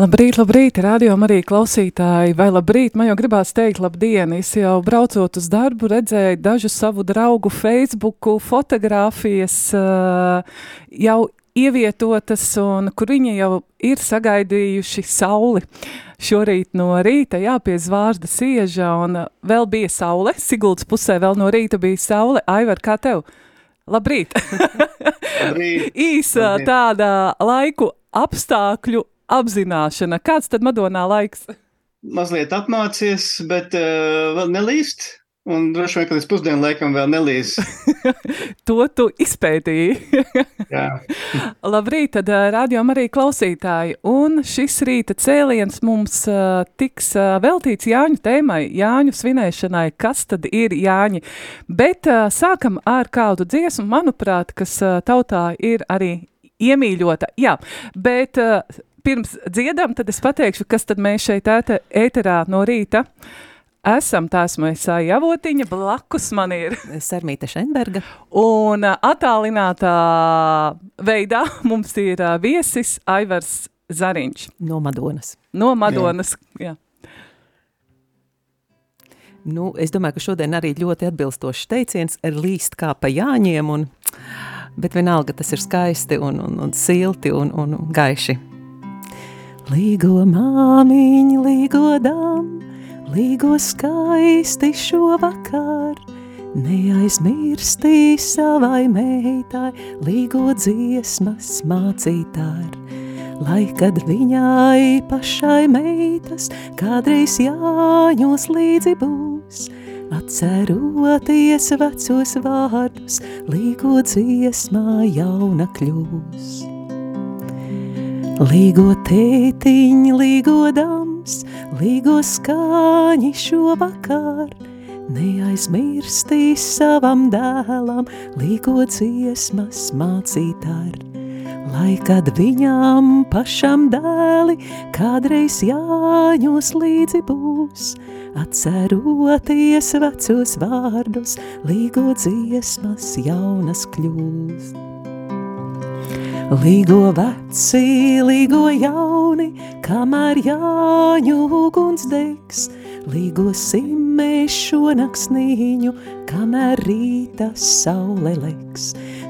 Labrīt, labrīt, radio arī klausītāji, vai labrīt, man jau gribās teikt labdien, es jau braucot uz darbu redzēju dažu savu draugu Facebooku fotogrāfijas jau ievietotas un kur viņi jau ir sagaidījuši sauli. Šorīt no rīta, jā, pie zvārda sieža un vēl bija saule, Siguldas pusē vēl no rīta bija saule. Aivar, kā tev? Labrīt! Labrīt. Īsa Labrīt. tāda laiku apstākļu apzināšana. Kāds tad Madonā laiks? Mazliet apmācies, bet uh, vēl nelīst. Un droši vien, ka līdz pusdienu laikam vēl nelīs. to tu izpētīji. Jā. Labrīt, tad ā, rādījām arī klausītāji. Un šis rīta cēliens mums uh, tiks uh, veltīts Jāņu tēmai, Jāņu svinēšanai. Kas tad ir Jāņi? Bet uh, sākam ar kādu dziesmu, manuprāt, kas uh, tautā ir arī iemīļota. Jā, bet uh, pirms dziedam, tad es pateikšu, kas tad mēs šeit ēte, ēterā no rīta esam. Tā esmu es Javotiņa, blakus man ir. Sarmīta Šenberga. Un attālinātā veidā mums ir viesis Aivars Zariņš No Madonas. no Madonas. Jā. Nu, es domāju, ka šodien arī ļoti atbilstošs teiciens ir līst kā pa jāņiem, un, bet vienalga tas ir skaisti un, un, un silti un, un gaiši. Līgo māmiņi, līgo dam, līgo skaisti šovakar, neaizmirstī savai meitai, līgo dziesmas mācītār. Lai kad viņai pašai meitas kādreiz jāņos līdzi būs, atceroties vecos vārdus, līgo dziesmā jauna kļūs. Līgo tētiņi, līgo dams, līgo skaņi šovakar, neaizmirstīs savam dēlam, līgo dziesmas mācītār. Lai kad viņam pašam dēli kādreiz jāņos līdzi būs, atceroties vecos vārdus, līgo dziesmas jaunas kļūst. Līgo veci, līgo jauni, kamēr jāņu uguns degs, līgo simē šo naksnīņu, kamēr rīta saule legs.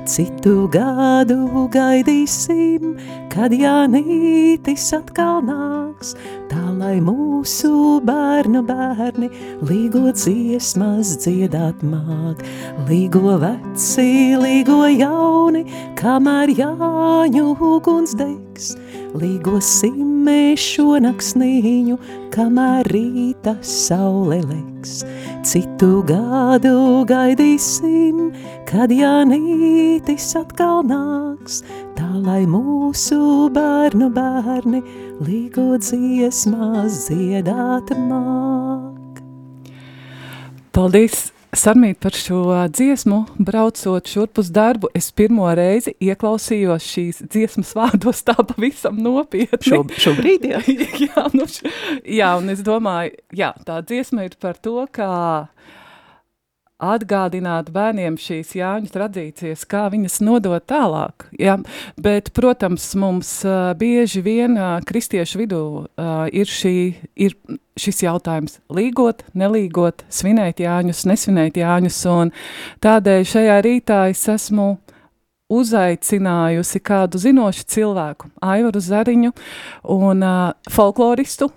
Citu gadu gaidīsim, kad Jānītis atkal nāks, tā lai mūsu bērnu bērni līgo dziesmas dziedāt māk. Līgo veci, līgo jauni, kamēr Jāņu uguns degs, līgo simē šo naksnīņu, kamēr rīta saule legs. Citu gadu gaidīsim, kad Jānītis atkal nāks, tā lai mūsu bērnu bērni līgo dziesmās dziedāt māk. Paldies! Sarmīt par šo dziesmu, braucot šurp uz darbu, es pirmo reizi ieklausījos šīs dziesmas vārdos tā pavisam nopietni. Šob- šobrīd, jā. jā, nu, š- jā, un es domāju, jā, tā dziesma ir par to, kā atgādināt bērniem šīs Jāņu tradīcijas, kā viņas nodot tālāk. Ja? Bet, protams, mums uh, bieži vien uh, kristiešu vidū uh, ir, šī, ir šis jautājums – līgot, nelīgot, svinēt Jāņus, nesvinēt Jāņus, tādēļ šajā rītā es esmu uzaicinājusi kādu zinošu cilvēku, Aivaru Zariņu, un uh, folkloristu,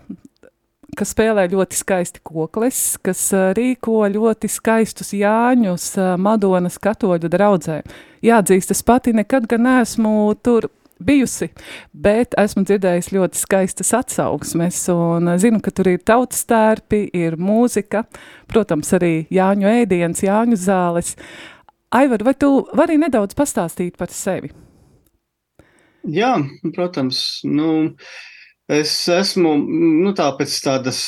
kas spēlē ļoti skaisti kokles, kas rīko ļoti skaistus Jāņus Madonas katoļu draudzē. Jāatzīst, es pati nekad gan neesmu tur bijusi, bet esmu dzirdējis ļoti skaistas atsauksmes, un zinu, ka tur ir tautas tērpi, ir mūzika, protams, arī Jāņu ēdiens, Jāņu zāles. Aivar, vai tu vari nedaudz pastāstīt par sevi? Jā, protams. Nu, es esmu nu, tā pēc tādas,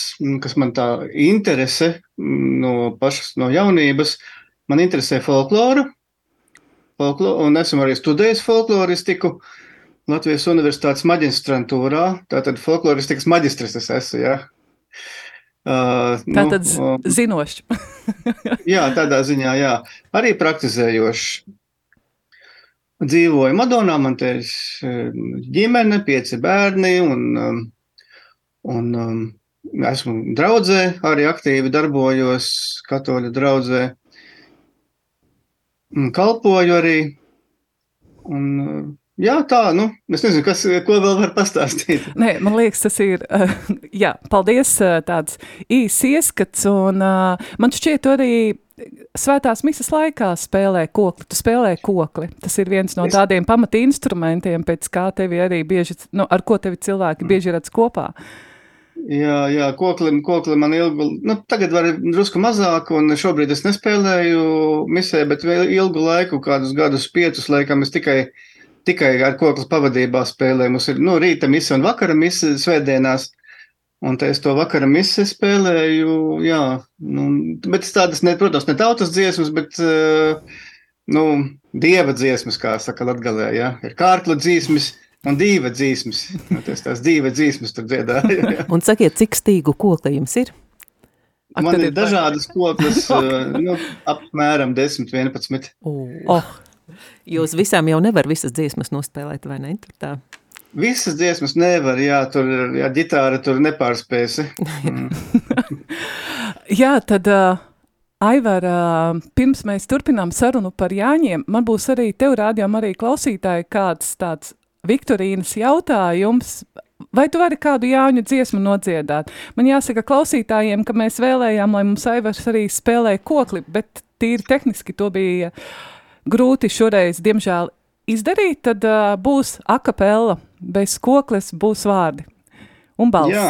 kas man tā interese no pašas no jaunības. Man interesē folklora, folklora un esmu arī studējis folkloristiku Latvijas Universitātes maģistrantūrā. Tātad folkloristikas maģistris es esmu, jā. Uh, Tātad nu, zinošs. jā, tādā ziņā, jā. Arī praktizējošs dzīvoju Madonā, man te ir um, ģimene, pieci bērni, un, um, un um, esmu draudzē, arī aktīvi darbojos katoļu draudzē. Kalpoju arī. Un, jā, tā, nu, es nezinu, kas, ko vēl var pastāstīt. Nē, man liekas, tas ir, uh, jā, paldies, uh, tāds īs ieskats, un uh, man šķiet arī Svētās misas laikā spēlē kokli, tu spēlē kokli. Tas ir viens no tādiem pamata instrumentiem, pēc kā tevi arī bieži, nu, ar ko tevi cilvēki bieži redz kopā. Jā, jā, koklim, koklim man ilgu, nu, tagad var drusku mazāk, un šobrīd es nespēlēju misē, bet ilgu laiku, kādus gadus, piecus laikam, es tikai, tikai ar koklas pavadībā spēlēju. Mums ir, nu, rīta mise un vakara mise svētdienās. Un es to vakarā misē spēlēju, jā, nu, bet tādas, ne, protams, ne tautas dziesmas, bet, uh, nu, dieva dziesmas, kā saka latgalē, jā, ir kārkla dziesmas un dieva dziesmas. Nu, tas tās dieva dziesmas tur dziedāja. un sakiet, cik stīgu kokli jums ir? Ak, Man ir, ir dažādas koklas, uh, nu, apmēram 10, 11. Oh. Oh. Jūs visām jau nevar visas dziesmas nospēlēt, vai ne? Tur tā. Visas dziesmas nevar, jā, tur jā, ģitāra tur nepārspēsi. Mm. jā, tad uh, Aivar, pirms mēs turpinām sarunu par Jāņiem, man būs arī tev rādījām arī klausītāji kāds tāds Viktorīnas jautājums, Vai tu vari kādu Jāņu dziesmu nodziedāt? Man jāsaka klausītājiem, ka mēs vēlējām, lai mums Aivars arī spēlē kokli, bet tīri tehniski to bija grūti šoreiz, diemžēl, izdarīt, tad uh, būs akapella, bez kokles būs vārdi un balss. Jā,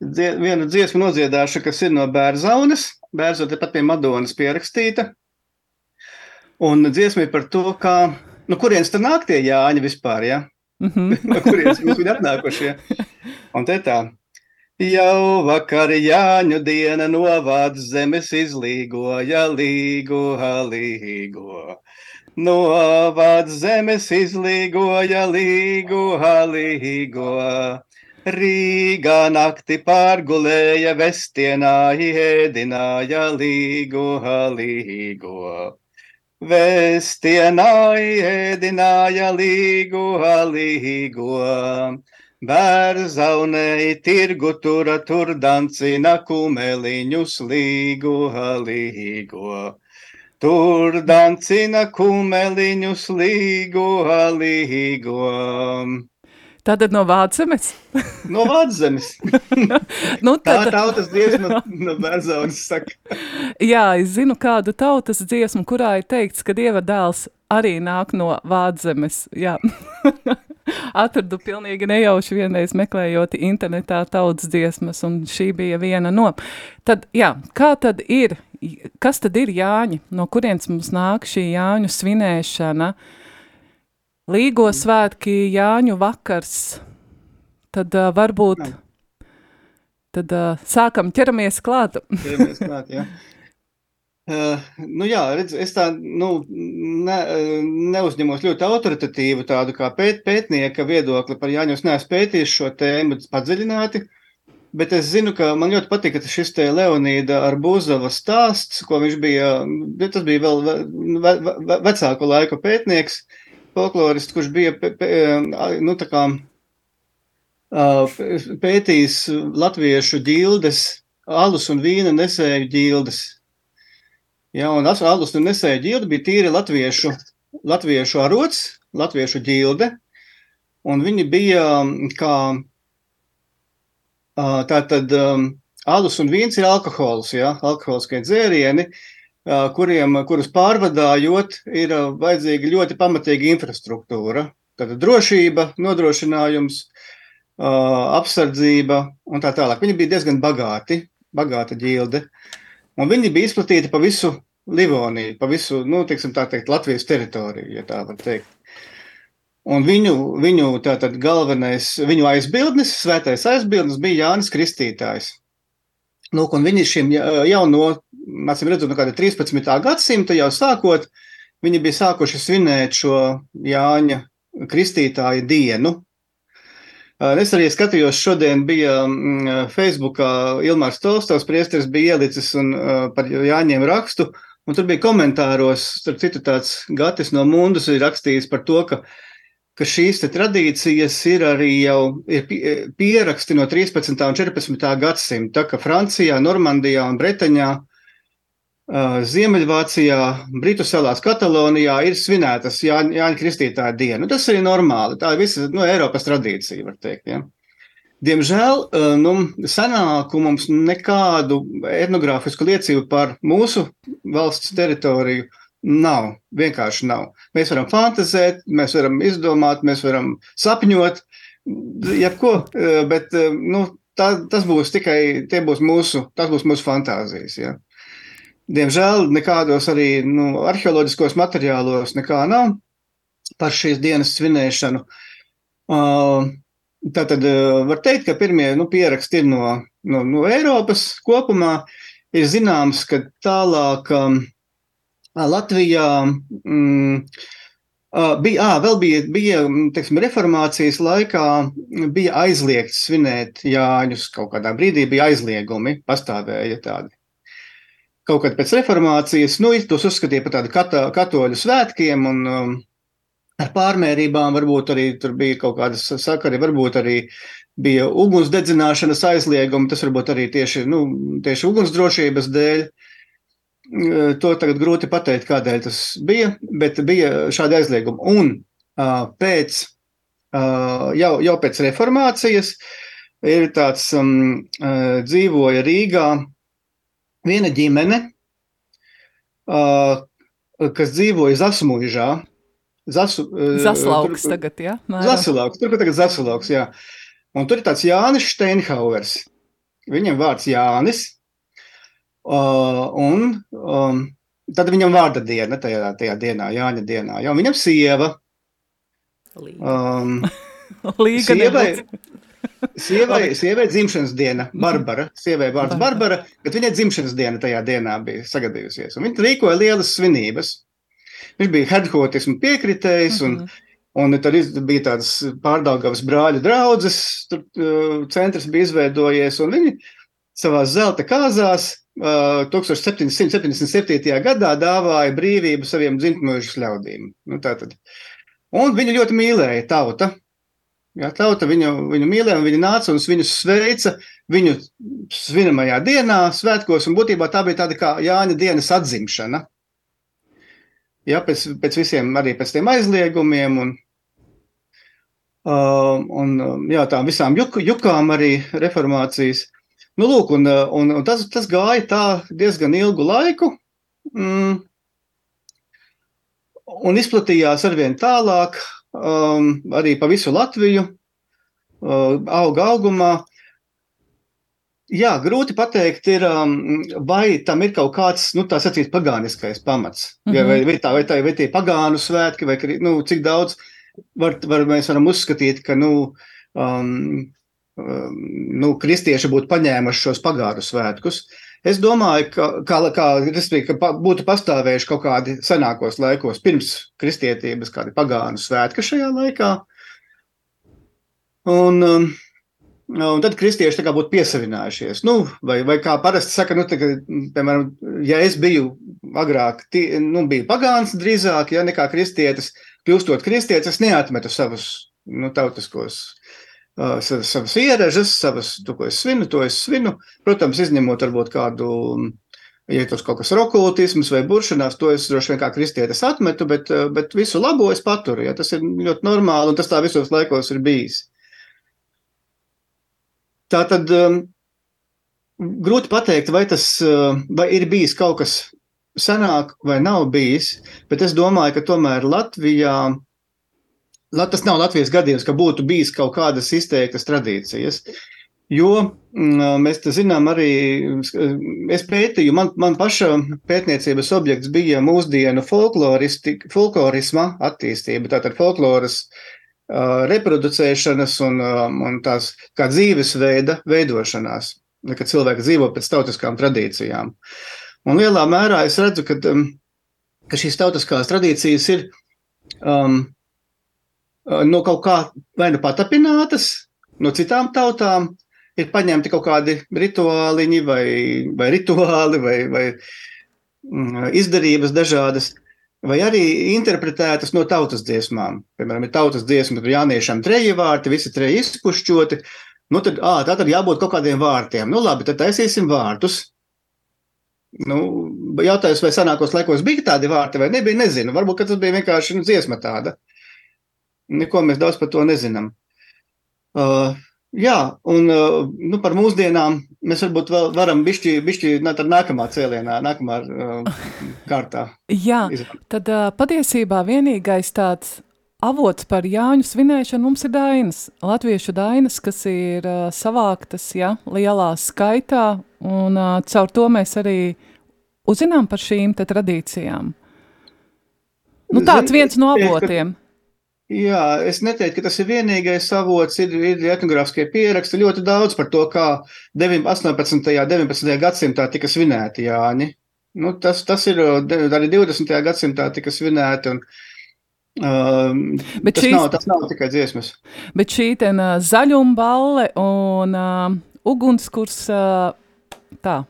Dzie, viena dziesma nodziedāša, kas ir no Bērzaunes, Bērzaunes pat pie Madonas pierakstīta, un dziesma ir par to, kā, no kurienes tad nāk tie Jāņi vispār, ja? Mm -hmm. no kurienes mums viņi atnākušie. Un te tā. Jau vakar Jāņu diena novāc zemes izlīgoja, līgo, līgo. No vāc zemes izlīgoja līgu halīgo. Rīgā nakti pārgulēja vestienā, ēdināja līgu halīgo. Vestienā ēdināja līgu halīgo. Bērzaunei tirgu tura tur dancina kumeliņus līgu halīgo. Tur dancina kumeliņus līgo, līgo. Tātad no Vāczemes? no Vāczemes. nu, tad... Tā tautas dziesma no Bērzaunas saka. Jā, es zinu kādu tautas dziesmu, kurā ir teikts, ka Dieva dēls arī nāk no Vāczemes. Jā. Atradu pilnīgi nejauši vienreiz meklējot internetā tautas dziesmas, un šī bija viena no. Tad, jā, kā tad ir, kas tad ir Jāņi? No kurienes mums nāk šī Jāņu svinēšana? Līgo svētki, Jāņu vakars, tad uh, varbūt, tad uh, sākam ķeramies klāt. ķeramies klāt, jā. Uh, nu jā, redz, es tā nu, ne, neuzņemos ļoti autoritatīvu tādu kā pēt, pētnieka viedokli par Jāņu. Es neesmu pētījis šo tēmu padziļināti, bet es zinu, ka man ļoti patika šis Leonīda ar Buzava stāsts, ko viņš bija, tas bija vēl ve, ve, vecāku laiku pētnieks, folklorists, kurš bija, pe, pe, nu kā pētījis latviešu ģildes, alus un vīna nesēju ģildes. Ja, un alus un nesēja ģilde bija tīri latviešu, latviešu arots, latviešu ģilde, un viņi bija um, kā tātad um, alus un vīns ir alkohols, ja, alkoholiskie dzērieni, kuriem, kurus pārvadājot, ir vajadzīga ļoti pamatīga infrastruktūra. tāda drošība, nodrošinājums, apsardzība un tā tālāk. Viņi bija diezgan bagāti, bagāta ģilde, un viņi bija izplatīti pa visu Livoniju, pa visu, nu, teiksim, tā teikt, Latvijas teritoriju, ja tā var teikt. Un viņu, viņu tātad galvenais, viņu aizbildnis, svētais aizbildnis bija Jānis Kristītājs. Nu, un viņi šim jau no, acīm redzot, no kāda 13. gadsimta jau sākot, viņi bija sākuši svinēt šo Jāņa Kristītāja dienu. Es arī skatījos, šodien bija Facebookā Ilmārs Tolstovs priesteris bija ielicis un par Jāņiem rakstu, un tur bija komentāros, starp citu tāds Gatis no Mundus ir rakstījis par to, ka ka šīs tradīcijas ir arī jau ir pieraksti no 13. un 14. gadsimta, ka Francijā, Normandijā un Bretaņā, Ziemeļvācijā, Britu salās, Katalonijā ir svinētas Jāņa, Jāņa Kristītāja diena. Nu, tas ir normāli, tā ir visa no Eiropas tradīcija, var teikt. Ja? Diemžēl nu, senāku mums nekādu etnogrāfisku liecību par mūsu valsts teritoriju Nav, vienkārši nav. Mēs varam fantazēt, mēs varam izdomāt, mēs varam sapņot, jebko, eh, bet eh, nu, tā, tas būs tikai būs mūsu, tas būs mūsu fantāzijas. Ja. Diemžēl nekādos arī nu, arheoloģiskos materiālos nekā nav par šīs dienas svinēšanu. Uh, Tātad var teikt, ka pirmie nu, pieraksti ir no, no, no Eiropas kopumā. Ir zināms, ka tālāk um, Latvijā mm, bija, à, vēl bija, bija teiksim, reformācijas laikā, bija aizliegts svinēt Jāņus. Kaut kādā brīdī bija aizliegumi, pastāvēja tādi. Kaut kad pēc reformācijas, nu, tos uzskatīja par tādu kata, katoļu svētkiem, un um, ar pārmērībām varbūt arī tur bija kaut kādas sakari, varbūt arī bija ugunsdedzināšanas aizliegumi, tas varbūt arī tieši, nu, tieši ugunsdrošības dēļ. Uh, To tagad grūti pateikt, kādēļ tas bija, bet bija šādi aizliegumi. Un pēc, jau, jau pēc reformācijas ir tāds um, dzīvoja Rīgā viena ģimene, kas dzīvoja Zasmuižā. Zasu, Zaslauks tur, tagad, jā? Ja? Zaslauks, tur, kur tagad Zaslauks, jā. Un tur ir tāds Jānis Steinhauers. Viņam vārds Jānis, Uh, un um, tad viņam vārda diena tajā, tajā dienā, Jāņa dienā. Jo viņam sieva. Um, Līga sievai, sievai, sievai dzimšanas diena, Barbara. Sievai vārds Barbara, bet viņai dzimšanas diena tajā dienā bija sagadījusies. Un viņa rīkoja lielas svinības. Viņš bija hedhotismu piekritējis, un, mm -hmm. un tad bija tādas pārdaugavas brāļu draudzes, tur uh, centrs bija izveidojies, un viņi savās zelta kāzās 1777. gadā dāvāja brīvību saviem dzimtmožas ļaudīm. Nu, tātad. un viņu ļoti mīlēja tauta. Jā, tauta viņu, viņu mīlēja, un viņi nāca un viņus sveica viņu svinamajā dienā, svētkos, būtībā tā bija tāda kā Jāņa dienas atzimšana. Jā, pēc, pēc visiem arī pēc tiem aizliegumiem un, uh, un jā, tām visām juk, jukām arī reformācijas. Nu, lūk, un, eh, un, un tas, tas gāja tā diezgan ilgu laiku. Mm, un izplatījās arvien tālāk, um, arī pa visu Latviju, uh, auga augumā. Jā, grūti pateikt, ir, um, vai tam ir kaut kāds, nu, tā sacīt, pagāniskais pamats. Mm -hmm. ja, vai, vai, tā, vai, tā, vai tie pagānu svētki, vai nu, cik daudz var, var, mēs varam uzskatīt, ka, nu, um, nu, kristieši būtu paņēmuši šos pagāru svētkus. Es domāju, ka, kā, kā, ka būtu pastāvējuši kaut kādi senākos laikos, pirms kristietības, kādi pagānu svētki šajā laikā. Un, um, un tad kristieši būtu piesavinājušies. Nu, vai, vai kā parasti saka, nu, tā, piemēram, ja es biju agrāk, tī, nu, biju pagāns drīzāk, ja nekā kristietis, kļūstot kristietis, es neatmetu savus nu, tautiskos savas ieražas, savas, to, ko es svinu, to es svinu. Protams, izņemot varbūt kādu, ja tas kaut kas ir okultisms vai buršanās, to es droši vien kā kristietis atmetu, bet, bet visu labo es paturu. Ja, tas ir ļoti normāli un tas tā visos laikos ir bijis. Tā tad um, grūti pateikt, vai tas vai ir bijis kaut kas senāk vai nav bijis, bet es domāju, ka tomēr Latvijā la- tas nav Latvijas gadījums, ka būtu bijis kaut kādas izteiktas tradīcijas. Jo mm, mēs zinām arī, es pētīju, man, man paša pētniecības objekts bija mūsdienu folklorisma attīstība, tātad folkloras uh, reproducēšanas un, um, un tās kā dzīvesveida veidošanās, kad cilvēki dzīvo pēc tautiskām tradīcijām. Un lielā mērā es redzu, ka, um, ka šīs tautiskās tradīcijas ir um, no kaut kā vai nu patapinātas, no citām tautām, ir paņemti kaut kādi rituāliņi vai, vai rituāli vai, vai mm, izdarības dažādas, vai arī interpretētas no tautas dziesmām. Piemēram, ir tautas dziesma, tur jāniešam treji vārti, visi treji izpušķoti, nu tad, ā, tā tad jābūt kaut kādiem vārtiem. Nu labi, tad taisīsim vārtus. Nu, jautājums, vai senākos laikos bija tādi vārti vai nebija, nezinu. Varbūt, ka tas bija vienkārši nu, dziesma tāda. Neko mēs daudz par to nezinām. Uh, jā, un uh, nu, par mūsdienām mēs varbūt vēl varam bišķi, bišķi nā, nākamā cēlienā, nākamā uh, kārtā. Jā, izrunāt. tad uh, patiesībā vienīgais tāds avots par Jāņu svinēšanu mums ir dainas. Latviešu dainas, kas ir uh, savāktas ja, lielā skaitā, un uh, caur to mēs arī uzzinām par šīm tradīcijām. Nu, tāds viens no avotiem. Jā, es neteiktu, ka tas ir vienīgais avots. Ir, ir etnogrāfiskie pieraksti ļoti daudz par to, kā 9, 18. un 19. gadsimtā tika svinēti Jāņi. Nu, tas, tas ir arī 20. gadsimtā tika svinēti. Un, um, Bet tas, šīs- nav, tas nav tikai dziesmas. Bet šī te uh, zaļumballe un uh, ugunskurs, uh, tā,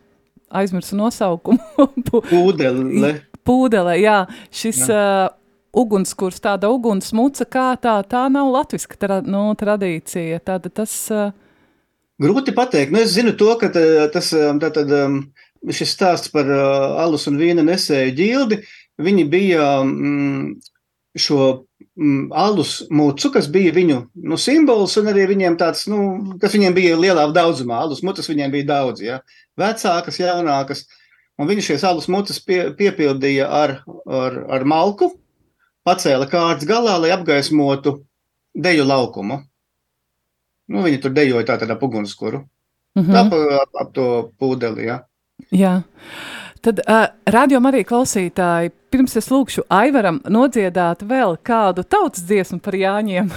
aizmirsu nosaukumu, Pūdele. pūdele, jā, šis uh, ugunskurs, tāda ugunsmuca, kā tā, tā nav latviska tra, nu, tradīcija. Tāda tas, uh, Grūti pateikt. Nu, es zinu to, ka tā, tas um, tātad, um, šis stāsts par uh, alus un vīna nesēju ģildi, viņi bija mm, šo mm, alus mucu, kas bija viņu nu, simbols, un arī viņiem tāds, nu, kas viņiem bija lielā daudzumā. Alus mucas viņiem bija daudz, ja? vecākas, jaunākas, un viņi šīs alus mucas pie, piepildīja ar, ar, ar malku, pacēla kārtas galā, lai apgaismotu deju laukumu. Nu, viņi tur dejoja tātad ap ugunskura. mm Tā ap, ap, ap to pūdeli, jā. Jā. Tad, uh, rādījumā arī klausītāji, pirms es lūkšu Aivaram nodziedāt vēl kādu tautas dziesmu par Jāņiem,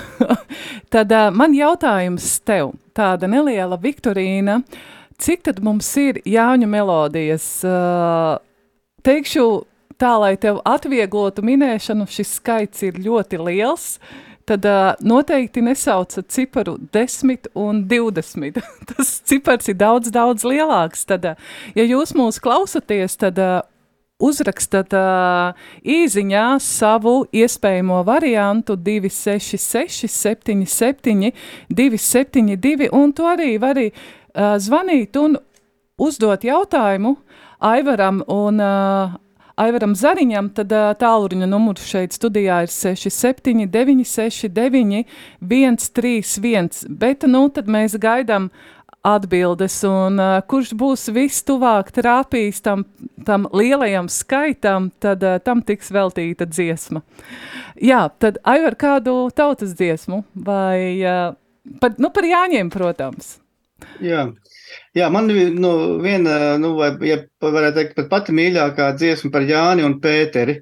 tad uh, man jautājums tev, tāda neliela Viktorīna, cik tad mums ir Jāņu melodijas? Uh, teikšu tā, lai tev atvieglotu minēšanu, šis skaits ir ļoti liels, tad uh, noteikti nesauca ciparu 10 un 20. Tas cipars ir daudz, daudz lielāks. Tad, uh, ja jūs mūs klausaties, tad uh, uzrakstat uh, īsiņā savu iespējamo variantu 266, 77, 272, un to arī var arī, uh, zvanīt un uzdot jautājumu Aivaram un uh, Aivaram Zariņam, tad tālruņa numurs šeit studijā ir 67, 969, 131. Bet nu tad mēs gaidām atbildes, un uh, kurš būs vistuvāk trāpījis tam, tam lielajam skaitam, tad uh, tam tiks veltīta dziesma. Jā, tad Aivar kādu tautas dziesmu vai uh, par, nu, par Jāņiem, protams. Jā. Jā, man nu, viena, nu, vai, ja varētu teikt, pat pati mīļākā dziesma par Jāni un Pēteri.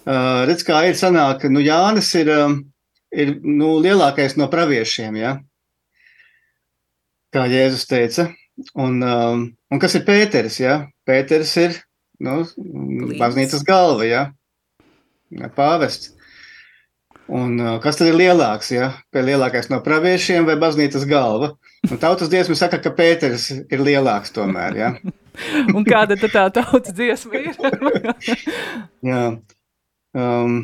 Uh, redz, kā ir sanāk, nu, Jānis ir, um, ir nu, lielākais no praviešiem, ja? kā Jēzus teica. Un, um, un kas ir Pēteris, ja? Pēteris ir, nu, baznīcas galva, ja? Ja, Pāvests. Un kas tad ir lielāks, ja? Lielākais no praviešiem vai baznīcas galva? Un tautas dziesma saka, ka Pēters ir lielāks tomēr, ja? Un kāda tad tā tautas dziesma ir? Jā. Um,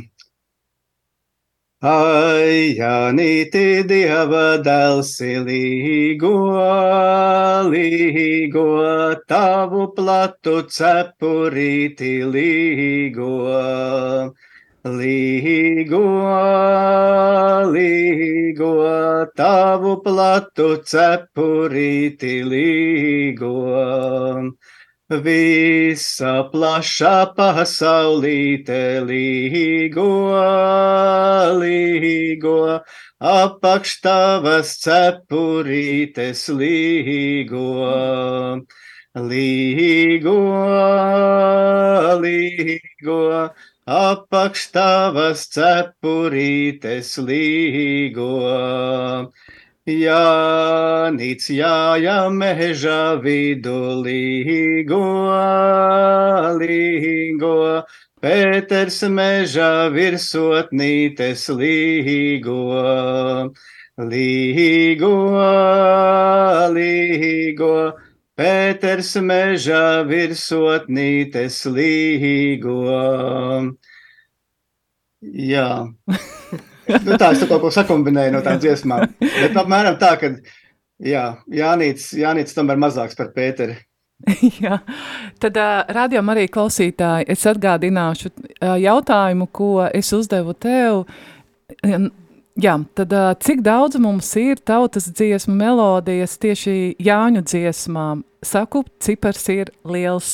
Ai, Janīti, Dieva dēls, līgo, līgo, tavu platu cepurīti, līgo, līgo, līgo, tavu platu cepurīti, līgo. Visa plašā pasaulīte līgo, līgo, apakš tavas cepurītes līgo, līgo, līgo, apakš tavas cepurītes līgo. Jānis jāja meža vidu līgo, līgo, Pēters meža virsotnītes līgo, līgo, līgo, Pēters meža virsotnītes līgo. Jā. nu, tā es kaut ko sakumbinēju no tām dziesmām. Bet apmēram tā, ka jā, Jānīts, Jānīts tomēr mazāks par Pēteri. Jā, tad uh, rādījām arī klausītāji. Es atgādināšu uh, jautājumu, ko es uzdevu tev. Jā, tad cik daudz mums ir tautas dziesmu melodijas tieši Jāņu dziesmām? Saku, cipars ir liels.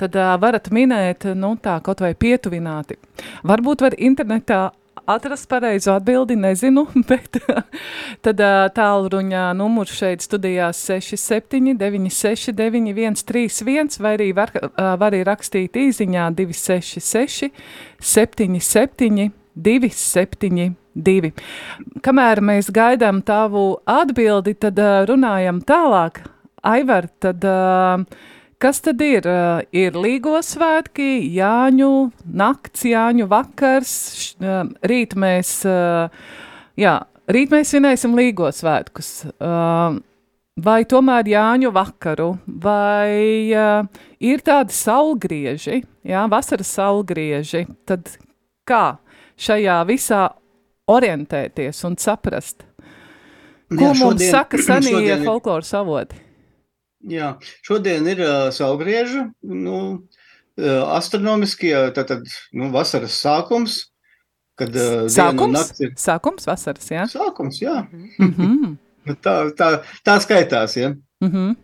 Tad varat minēt, nu tā, kaut vai pietuvināti. Varbūt var internetā atrast pareizo atbildi, nezinu, bet tad tālruņa numurs šeit studijās 67 969 131 vai arī var, var arī rakstīt īziņā 266 77 272. Kamēr mēs gaidām tavu atbildi, tad runājam tālāk. Aivar, tad uh, Kas tad ir? Uh, ir Līgo svētki, Jāņu nakts, Jāņu vakars. Uh, rīt mēs, uh, jā, rīt mēs svinēsim Līgo svētkus. Uh, vai tomēr Jāņu vakaru, vai uh, ir tādi saulgrieži, jā, vasaras saulgrieži, tad kā šajā visā orientēties un saprast? Ko jā, šodien, mums saka senie folkloras avoti? Jā, šodien ir uh, saulgrieža, nu, uh, astronomiskie, tātad, nu, vasaras sākums, kad uh, sākums? nakts ir... Sākums vasaras, jā? Sākums, jā. Mm -hmm. tā, tā, tā skaitās, jā. Mm -hmm.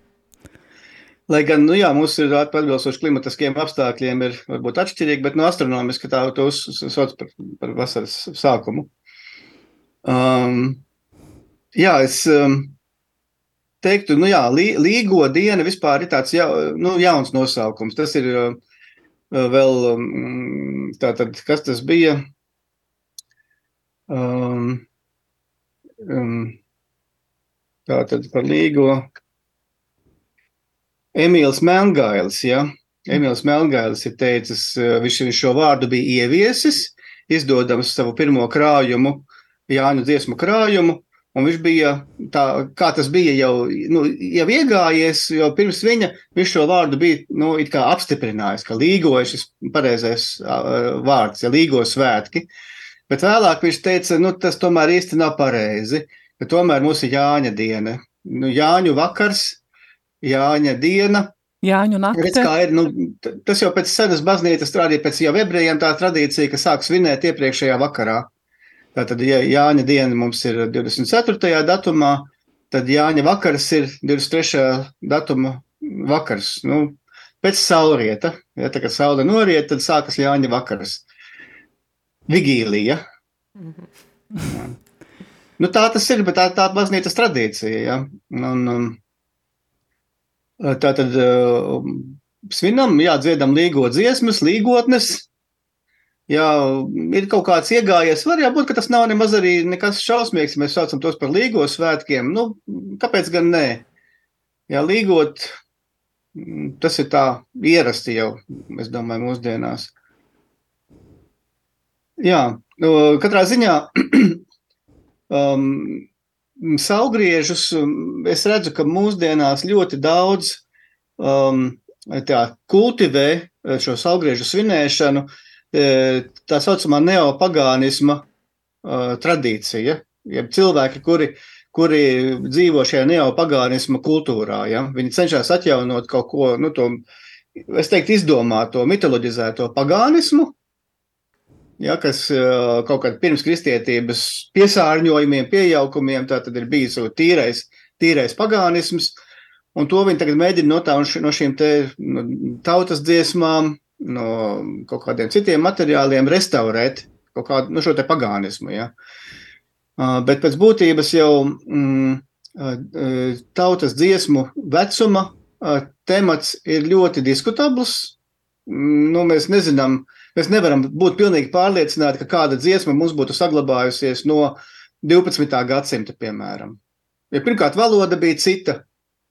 Lai gan, nu jā, mums ir atbilstoši klimatiskiem apstākļiem ir varbūt atšķirīgi, bet no nu, astronomiski tā to sauc par, par vasaras sākumu. Um, jā, es... Um, teiktu, nu jā, līgo diena vispār ir tāds ja, nu, jauns nosaukums. Tas ir uh, vēl, um, tātad, kas tas bija? Um, um, tātad par līgo. Emīls Melngailis, ja? Emīls Melngailis ir teicis, viņš, viņš šo vārdu bija ieviesis, izdodams savu pirmo krājumu, Jāņu dziesmu krājumu, Un viņš bija tā, kā tas bija jau, nu, jau iegājies, jo pirms viņa viņš šo vārdu bija nu, apstiprinājis, ka līgojas šis pareizais vārds, ja līgo svētki. Bet vēlāk viņš teica, nu, tas tomēr īsti nav pareizi, ka tomēr mums ir Jāņa diena. Nu, Jāņu vakars, Jāņa diena. Jāņu nakti. Redz, ir, nu, tas jau pēc senas baznīcas strādīja, pēc jau ebrejiem tā tradīcija, ka sāk svinēt iepriekšējā vakarā. Tātad, ja Jāņa diena mums ir 24. datumā, tad Jāņa vakars ir 23. datuma vakars. Nu, pēc saulrieta, ja tā kā saule noriet, tad sākas Jāņa vakars. Vigīlija. Mm -hmm. nu, tā tas ir, bet tā ir tā baznīcas tradīcija. Ja? Un, um, tā tad svinam, jā, dziedam līgo dziesmas, līgotnes, ja ir kaut kāds iegājies, var jau būt, ka tas nav nemaz arī nekas šausmīgs, ja mēs saucam tos par līgo svētkiem. Nu, kāpēc gan nē? Jā, līgot, tas ir tā ierasti jau, es domāju, mūsdienās. Jā, katrā ziņā um, saulgriežus es redzu, ka mūsdienās ļoti daudz um, tā, kultivē šo saulgriežu svinēšanu, uh, E, tā saucamā neopagānisma uh, tradīcija. Ja cilvēki, kuri, kuri dzīvo šajā neopagānisma kultūrā, ja, viņi cenšas atjaunot kaut ko, nu, to, es teiktu, izdomāto, mitoloģizēto pagānismu, ja, kas uh, kaut kad pirms kristietības piesārņojumiem, piejaukumiem, tā tad ir bijis tīrais, tīrais pagānisms, un to viņi tagad mēģina no, tā, no šīm te, no tautas dziesmām, no kaut kādiem citiem materiāliem restaurēt kaut kādu nu, šo te pagānismu. Ja? Uh, bet pēc būtības jau mm, uh, tautas dziesmu vecuma uh, temats ir ļoti diskutabls. Mm, nu, mēs nezinām, mēs nevaram būt pilnīgi pārliecināti, ka kāda dziesma mums būtu saglabājusies no 12. gadsimta, piemēram. Ja pirmkārt, valoda bija cita.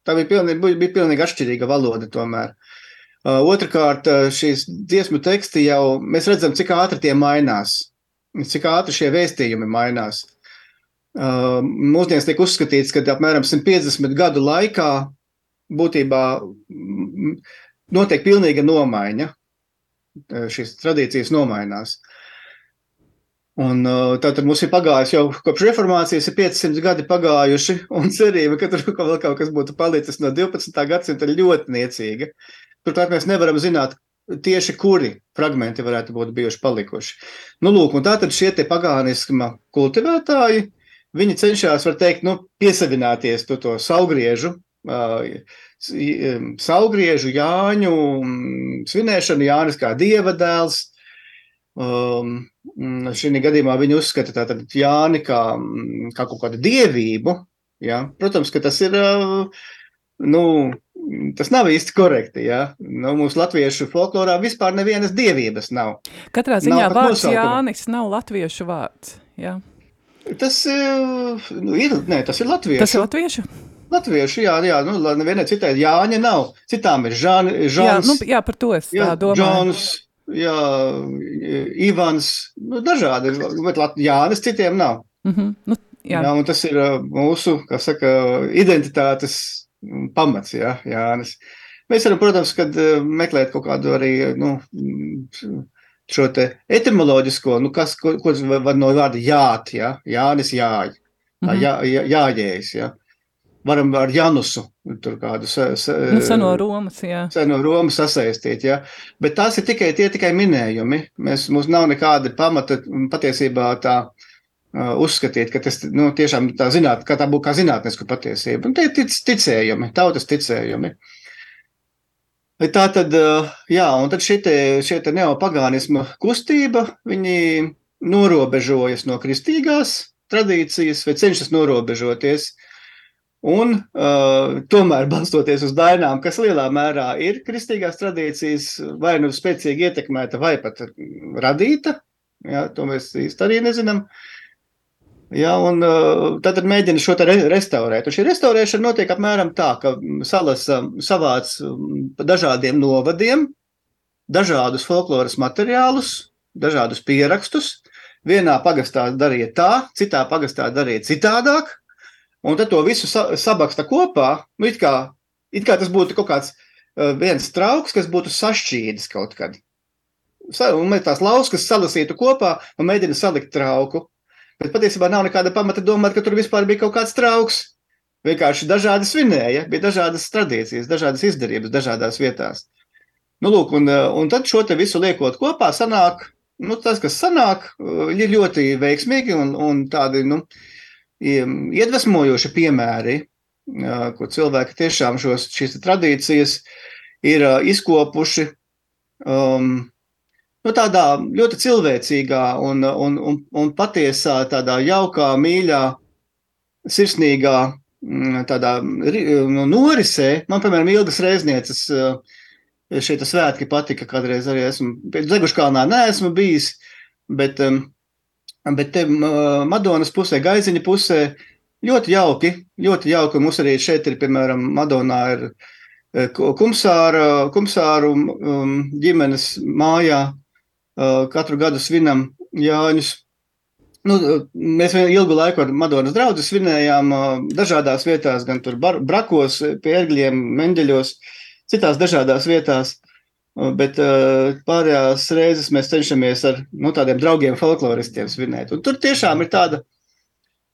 Tā bija pilnīgi, bija pilnīgi atšķirīga valoda tomēr. Uh, Otrakārt, šīs dziesmu teksti jau mēs redzam, cik ātri tie mainās, cik ātri šie vēstījumi mainās. Uh, mūsdienās tiek uzskatīts, ka apmēram 150 gadu laikā būtībā notiek pilnīga nomaiņa. Šīs tradīcijas nomainās. Un, uh, tātad mums ir pagājis jau kopš reformācijas, ir 500 gadi pagājuši, un cerība, ka tur vēl kaut kas būtu palicis no 12. gadsimta, ir ļoti niecīga. Turklāt mēs nevaram zināt tieši, kuri fragmenti varētu būt bijuši palikuši. Nu, lūk, un tātad šie te pagāniskuma kultivētāji, viņi cenšas, var teikt, nu, piesavināties to, to saugriežu, uh, saugriežu Jāņu svinēšanu, Jānis kā dieva dēls, um, Mm, šī gadījumā viņi uzskata tātad Jāni kā, mm, kā kaut kādu dievību. Ja? Protams, ka tas ir, nu, tas nav īsti korekti. Ja? Nu, mūsu latviešu folklorā vispār nevienas dievības nav. Katrā ziņā nav vārds Jānis nav latviešu vārds. Ja? Tas nu, ir, nē, tas ir latviešu. Tas ir latviešu? Latviešu, jā, jā nu, nevienai citai Jāņa nav. Citām ir Žāns. Jā, nu, jā, par to es jā, domāju. Džons, jā, Ivans, nu, dažādi, bet Lat Jānis citiem nav. Mm -hmm. nu, jā. Jā, un tas ir mūsu, kā saka, identitātes pamats, jā, Jānis. Mēs varam, protams, kad meklēt kaut kādu arī, nu, šo te etimoloģisko, nu, kas, ko, ko var no vārda jāt, jā, Jānis jāj, mm -hmm. jā, jā, jājējs, jā varam ar Janusu tur kādu nu, seno Romas, jā. Seno Romas sasaistīt, jā. Bet tās ir tikai tie tikai minējumi. Mēs, mums nav nekāda pamata patiesībā tā uh, uzskatīt, ka tas nu, tiešām tā zināt, kā tā būtu kā zinātniska patiesība. Un tie ir tic, ticējumi, tautas ticējumi. Tā tad, jā, un tad šitie, šie te neopagānisma kustība, viņi norobežojas no kristīgās tradīcijas vai cenšas norobežoties. Uh, Un uh, tomēr balstoties uz dainām, kas lielā mērā ir kristīgās tradīcijas, vai nu spēcīgi ietekmēta, vai pat radīta, jā, to mēs īsti arī nezinām. Jā, un uh, tad mēģina šo re restaurēt. Un šī restaurēšana notiek apmēram tā, ka salas savāc dažādiem novadiem, dažādus folkloras materiālus, dažādus pierakstus. Vienā pagastā darīja tā, citā pagastā darīja citādāk, Un tad to visu sa sabaksta kopā, nu, it kā, it kā tas būtu kaut kāds uh, viens trauks, kas būtu sašķīdis kaut kad. Un tās lauskas salasītu kopā un mēģina salikt trauku. Bet patiesībā nav nekāda pamata domāt, ka tur vispār bija kaut kāds trauks. Vienkārši dažādi svinēja, bija dažādas tradīcijas, dažādas izdarības dažādās vietās. Nu, lūk, un, un tad šo visu liekot kopā, sanāk, nu, tas, kas sanāk, ir ļoti veiksmīgi un, un tādi, nu, uh, iedvesmojoši piemēri, kur cilvēki tiešām šos, šīs tradīcijas ir izkopuši um, nu, tādā ļoti cilvēcīgā un, un, un, un patiesā, tādā jaukā, mīļā, sirsnīgā tādā nu, norisē. Man, piemēram, Ilgas Reiznieces šeit svētki patika, kādreiz arī esmu, Zeguškalnā neesmu bijis, bet um, Bet te Madonas pusē, Gaiziņa pusē ļoti jauki, ļoti jauki. Mums arī šeit ir, piemēram, Madonā ir e, kumsāra, kumsāru um, ģimenes mājā. Uh, katru gadu svinam Jāņus. Nu, mēs ilgu laiku ar Madonas draugu svinējām uh, dažādās vietās, gan tur brakos, pie ērgļiem, mendeļos, citās dažādās vietās. Bet uh, pārējās reizes mēs cenšamies ar nu, tādiem draugiem, folkloristiem svinēt. Un tur tiešām ir tāda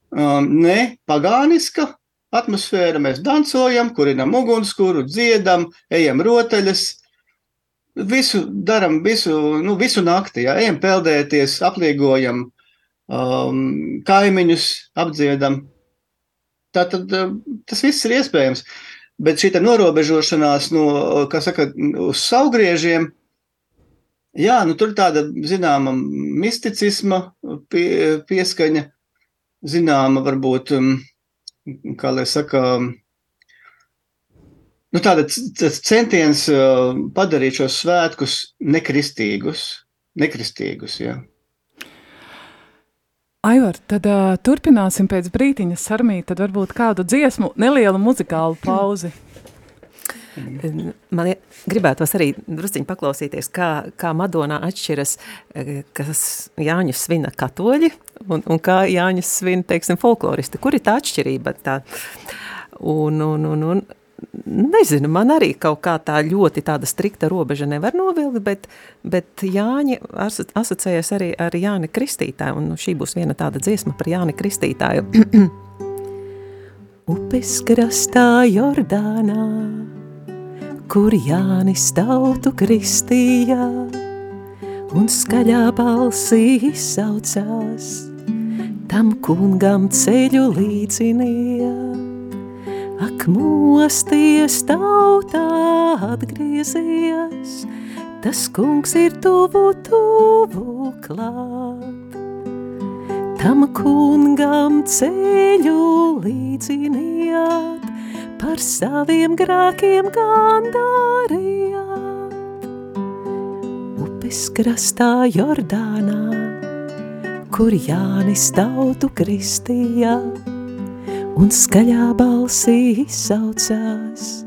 um, ne pagāniska atmosfēra. Mēs dancojam, kurinam ugunskura, dziedam, ejam rotaļas. Visu darām, visu, nu, visu nakti. Ja? Ejam peldēties, apliegojam um, kaimiņus, apdziedam. Tātad tas viss ir iespējams. Bet šī norobežošanās no, saka, uz saugriežiem, jā, nu tur tāda zināma misticisma pie, pieskaņa, zināma varbūt, um, kā lai saka, nu tāda centiens uh, padarīt šos svētkus nekristīgus, nekristīgus, jā. Aivar, tad uh, turpināsim pēc brītiņa sarmīt, tad varbūt kādu dziesmu, nelielu muzikālu pauzi. Man gribētos arī drusciņi paklausīties, kā, kā Madonā atšķiras, kas Jāņus svina katoļi un, un kā Jāņus svina, teiksim, folkloristi. Kur ir tā atšķirība? Tā, un, un, un, un nezinu, man arī kaut kā tā ļoti tāda strikta robeža nevar novilkt, bet, bet Jāņi asociējas arī ar Jāni Kristītāju, un nu, šī būs viena tāda dziesma par Jāni Kristītāju. Upes krastā Jordānā, kur Jānis tautu kristīja, un skaļā balsī izsaucās, tam kungam ceļu līdzinīja Ak, mosties tautā atgriezies, tas kungs ir tuvu, tuvu klāt. Tam kungam ceļu līdziniet, par saviem grēkiem gandārījāt. Upes krastā Jordānā, kur Jānis tautu kristījāt un skaļā balsī saucās,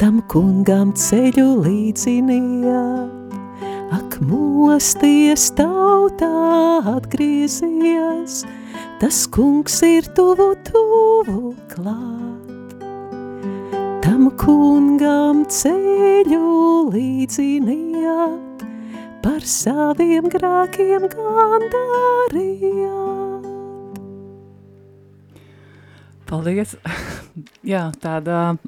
tam kungam ceļu līdzinījāt. Ak, mosties tautā atgriezies, tas kungs ir tuvu, tuvu klāt. Tam kungam ceļu līdzinījāt, par saviem grākiem gandārījāt. Paldies! Jā, tāda,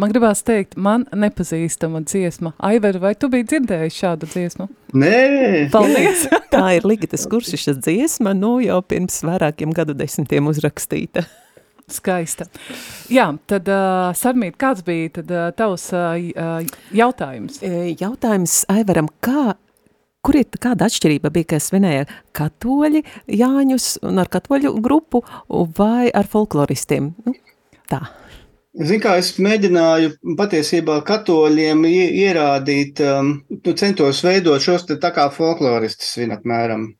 man gribās teikt, man nepazīstama dziesma. Aiver, vai tu biji dzirdējis šādu dziesmu? Nē! Paldies! Tā ir Ligitas Kuršišas dziesma, nu jau pirms vairākiem gadu desmitiem uzrakstīta. Skaista. Jā, tad, uh, Sarmīt, kāds bija tad, uh, tavs uh, jautājums? Jautājums Aivaram, kā Kur ir kāda atšķirība bija, ka svinēja katoļi Jāņus un ar katoļu grupu vai ar folkloristiem? Nu, tā. Zin kā, es mēģināju patiesībā katoļiem ierādīt, um, nu, centos veidot šos te tā kā folkloristus, vien apmēram.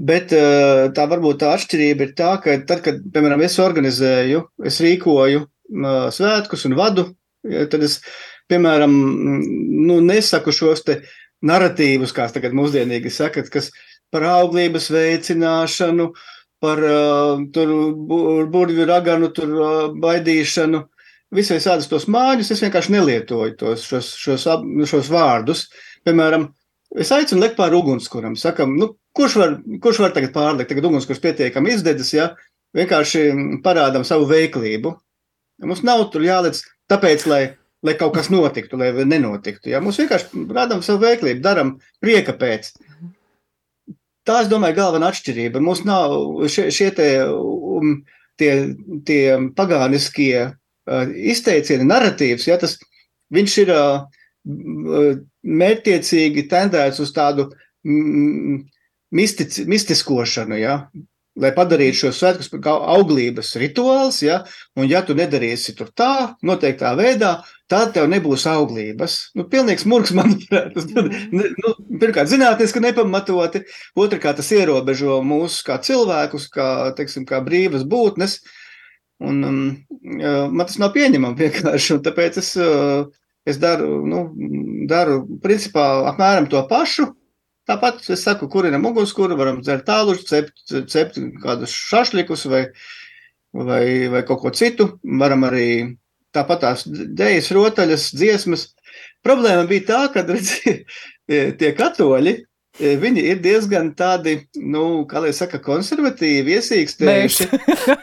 Bet uh, tā varbūt tā atšķirība ir tā, ka tad, kad, piemēram, es organizēju, es rīkoju uh, svētkus un vadu, tad es, piemēram, nu, nesaku šos te uh, narratīvus, kā tagad mūsdienīgi sakat, kas par auglības veicināšanu, par uh, tur burvju raganu, tur uh, baidīšanu, visai sādus tos māņus, es vienkārši nelietoju tos, šos, šos, šos vārdus. Piemēram, es aicinu lekt pār ugunskuram, sakam, nu, kurš var, kurš var tagad pārlikt, tagad ugunskurs pietiekami izdedzis, ja, vienkārši parādam savu veiklību. Mums nav tur jālec tāpēc, lai lai kaut kas notiktu, lai nenotiktu. Ja? Mums vienkārši rādām savu veiklību, darām prieka pēc. Tā, es domāju, galvenā atšķirība. Mums nav šie, šie te, um, tie, tie pagāniskie uh, izteicieni, narratīvs, ja tas viņš ir uh, mērķtiecīgi tendēts uz tādu mm, mistic, mistiskošanu, ja? Lai padarītu šos svētkus par auglības rituāls, ja, un ja tu nedarīsi tur tā, noteiktā veidā, tad tev nebūs auglības. Nu, pilnīgs murgs, manuprāt. Tas, nu, pirmkārt, zinātniski nepamatoti, otrkārt, tas ierobežo mūs kā cilvēkus, kā, teiksim, kā brīvas būtnes, un um, man tas nav pieņemami vienkārši, un tāpēc es, uh, es daru, nu, daru principā apmēram to pašu, Tāpat es saku, kurinam ugunskura, varam dzert tāluši, cept, cept kādus šašlikus vai, vai, vai kaut ko citu. Varam arī tāpat tās dēļas, rotaļas, dziesmas. Problēma bija tā, ka redzi, tie katoļi, viņi ir diezgan tādi, nu, kā lai saka, konservatīvi, iesīkstējuši.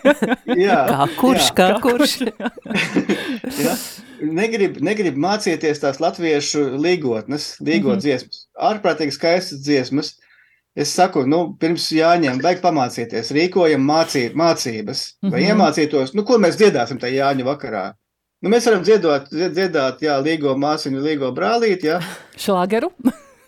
jā, kā kurš, jā. kā kurš. jā negrib, negrib mācīties tās latviešu līgotnes, līgot mm -hmm. dziesmas, ārprātīgi skaistas dziesmas. Es saku, nu, pirms jāņem, vajag pamācīties, rīkojam mācī, mācības, mm -hmm. vai mhm. iemācītos, nu, ko mēs dziedāsim tajā Jāņa vakarā. Nu, mēs varam dziedot, dzied- dziedāt, jā, līgo māsiņu, līgo brālīti, jā. Šlāgeru.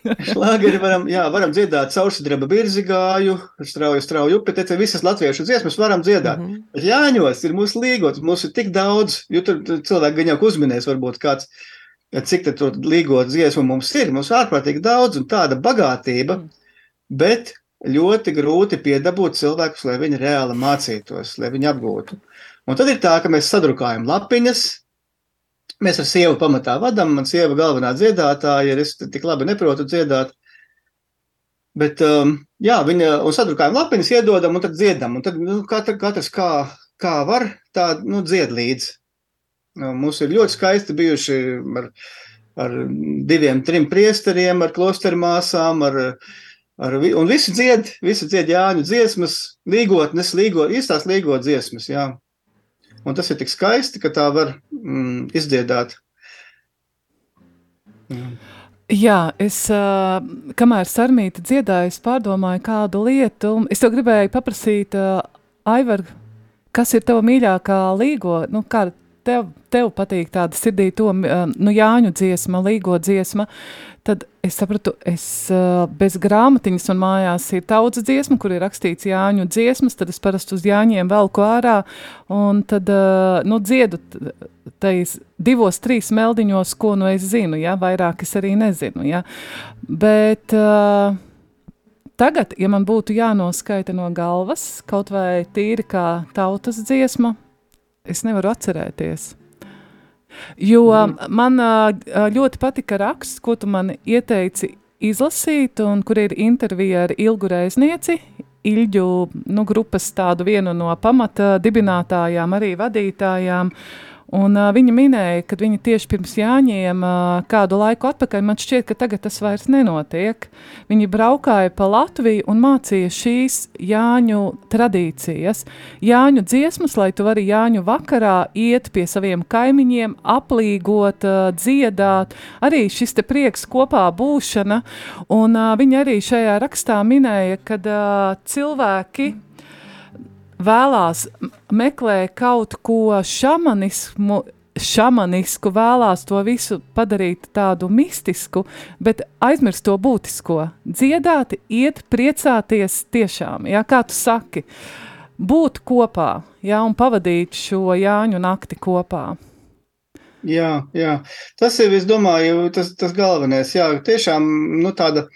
Šlāgeri varam, jā, varam dziedāt caursidraba birzi gāju, strauju, strauju upi, te visas latviešu dziesmas varam dziedāt. Mm -hmm. Bet Jāņos ir mūsu līgots, mums ir tik daudz, jo tur cilvēki gan jau uzminēs varbūt kāds, cik tur līgot dziesmu mums ir, mums ir ārprātīgi daudz un tāda bagātība, mm. bet ļoti grūti piedabūt cilvēkus, lai viņi reāli mācītos, lai viņi apgūtu. Un tad ir tā, ka mēs sadrukājam lapiņas, Mēs ar sievu pamatā vadām. Man sieva galvenā dziedātāja ir. Es tik labi neprotu dziedāt. Bet, um, jā, viņa un sadrukājam lapiņas, iedodam un tad dziedam. Un tad nu, katra, katrs kā, kā var, tā nu, dzied līdzi. Nu, Mums ir ļoti skaisti bijuši ar, ar diviem, trim priesteriem, ar klosteru māsām, ar, ar, un visi dzied, visi dzied Jāņu dziesmas, līgotnes, līgo, īstās līgo dziesmas, jā. Un tas ir tik skaisti, ka tā var mm, izdziedāt. Jā, es, uh, kamēr Sarmīta dziedāja, es pārdomāju kādu lietu. Es tev gribēju paprasīt, uh, Aivar, kas ir tava mīļākā līgo? Nu, kā tev, tev patīk tāda sirdī to uh, nu, Jāņu dziesma, līgo dziesma? Tad es sapratu, es uh, bez grāmatiņas man mājās ir tautas dziesma, kur ir rakstīts Jāņu dziesmas, tad es parasti uz Jāņiem velku ārā un tad, uh, nu, dziedu tais divos, trīs meldiņos, ko nu es zinu, ja, vairāk es arī nezinu, ja. Bet tagad, ja man būtu jānoskaita no galvas, kaut vai tīri kā tautas dziesma, es nevaru atcerēties. Jo mm. man ļoti patika raksts, ko tu man ieteici izlasīt, un kur ir intervija ar Ilgu Reiznieci, Ilģu nu, grupas tādu vienu no pamata dibinātājām, arī vadītājām. Un, uh, viņa minēja, ka viņa tieši pirms Jāņiem uh, kādu laiku atpakaļ, man šķiet, ka tagad tas vairs nenotiek. Viņi braukāja pa Latviju un mācīja šīs Jāņu tradīcijas. Jāņu dziesmas, lai tu vari Jāņu vakarā iet pie saviem kaimiņiem, aplīgot, uh, dziedāt, arī šis te prieks kopā būšana. Un uh, viņa arī šajā rakstā minēja, ka uh, cilvēki vēlās meklē kaut ko šamanismu. Šamanisku vēlās to visu padarīt tādu mistisku, bet aizmirst to būtisko. Dziedāt, iet, priecāties tiešām, ja, kā tu saki, būt kopā ja, un pavadīt šo Jāņu nakti kopā. Jā, jā, tas ir, es domāju, tas, tas galvenais. Jā, tiešām, nu, tāda,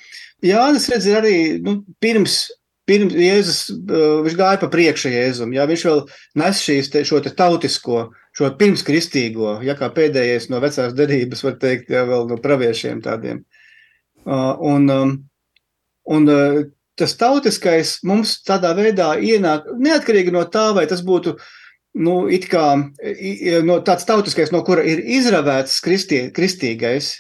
Jānis redz arī, nu, pirms, pirms Jēzus, uh, viņš gāja pa priekšu Jēzum, jā, viņš vēl nes šīs, te, šo te tautisko, šo pirmskristīgo, ja kā pēdējais no vecās derības, var teikt, jā, vēl no praviešiem tādiem. Un, um, un uh, tas tautiskais mums tādā veidā ienāk, neatkarīgi no tā, vai tas būtu nu, it kā no, tāds tautiskais, no kura ir izravēts kristie, kristīgais,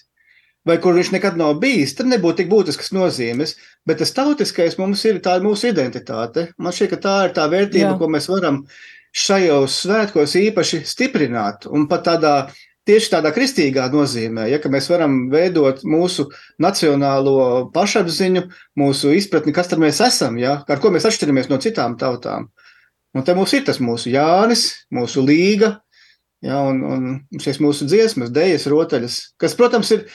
vai kur viņš nekad nav bijis, tad nebūtu tik būtiskas nozīmes. Bet tas tautiskais mums ir tā ir mūsu identitāte. Man šķiet, ka tā ir tā vērtība, Jā. ko mēs varam šajos svētkos īpaši stiprināt. Un pat tādā tieši tādā kristīgā nozīmē, ja ka mēs varam veidot mūsu nacionālo pašapziņu, mūsu izpratni, kas tad mēs esam, ja, ar ko mēs atšķiramies no citām tautām. Un te mums ir tas mūsu Jānis, mūsu līga, ja, un, un šīs mūsu dziesmas, dejas, rotaļas, kas, protams, ir,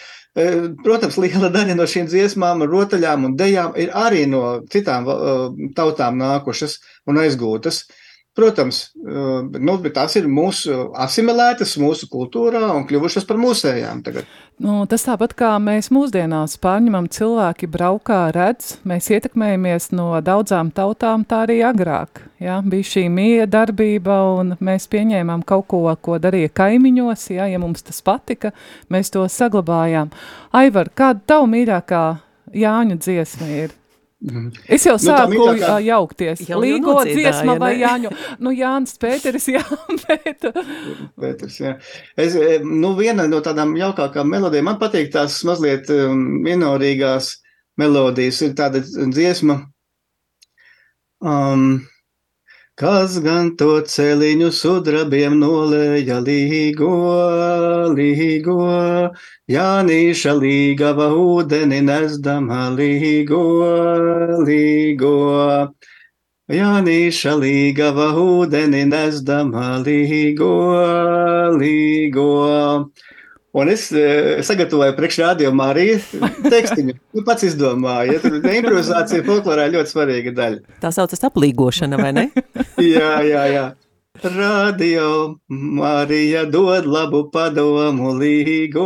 protams, liela daļa no šīm dziesmām, rotaļām un dejām ir arī no citām eh, tautām nākušas un aizgūtas. Protams, eh, nu, tās ir mūsu asimilētas mūsu kultūrā un kļuvušas par mūsējām tagad. Nu, tas tāpat kā mēs mūsdienās pārņemam cilvēki braukā, redz, mēs ietekmējamies no daudzām tautām, tā arī agrāk. Ja? Bija šī mīja darbība, un mēs pieņēmām kaut ko, ko darīja kaimiņos, ja, ja mums tas patika, mēs to saglabājām. Aivar, kāda tavu mīļākā Jāņu dziesma ir? Es jau Nu, sāku mīļākā- ā, jaukties. Jau- jau Līgo nodziedāja, dziesma vai? Jāņu? Nu, Jānis Pēteris, jā, bet... Pēters, jā. Es, eh, nu, viena no tādām jaukākām melodijām, man patīk tās mazliet um, ienorīgās melodijas, ir tāda dziesma, um, kas gan to celiņu sudrabiem nolēja līgo, līgo, Jānīša līgava ūdeni nesdama līgo, līgo. Jānīša līgava ūdeni nesdama līgo, līgo. Un es e, sagatavoju priekšrādījumu arī tekstiņu. Nu, pats izdomāju, ja tur improvizācija folklorā ļoti svarīga daļa. Tā saucas aplīgošana, vai ne? jā, jā, jā. Radio Marija dod labu padomu līgo,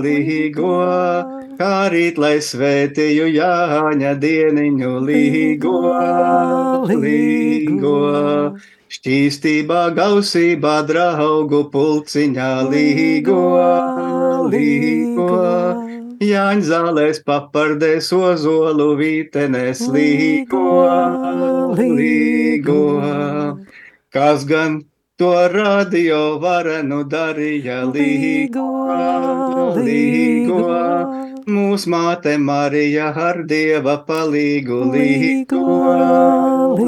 līgo, kā rīt, lai svētīju Jāņa dieniņu līgo, līgo. Šķīstībā, gausībā, draugu pulciņā līgo, līgo. Jāņa zālēs papardēs ozolu vītenēs līgo, līgo. Kas gan to radio varenu darīja līgo, līgo. Mūsu māte Marija ar dieva palīgu līgo,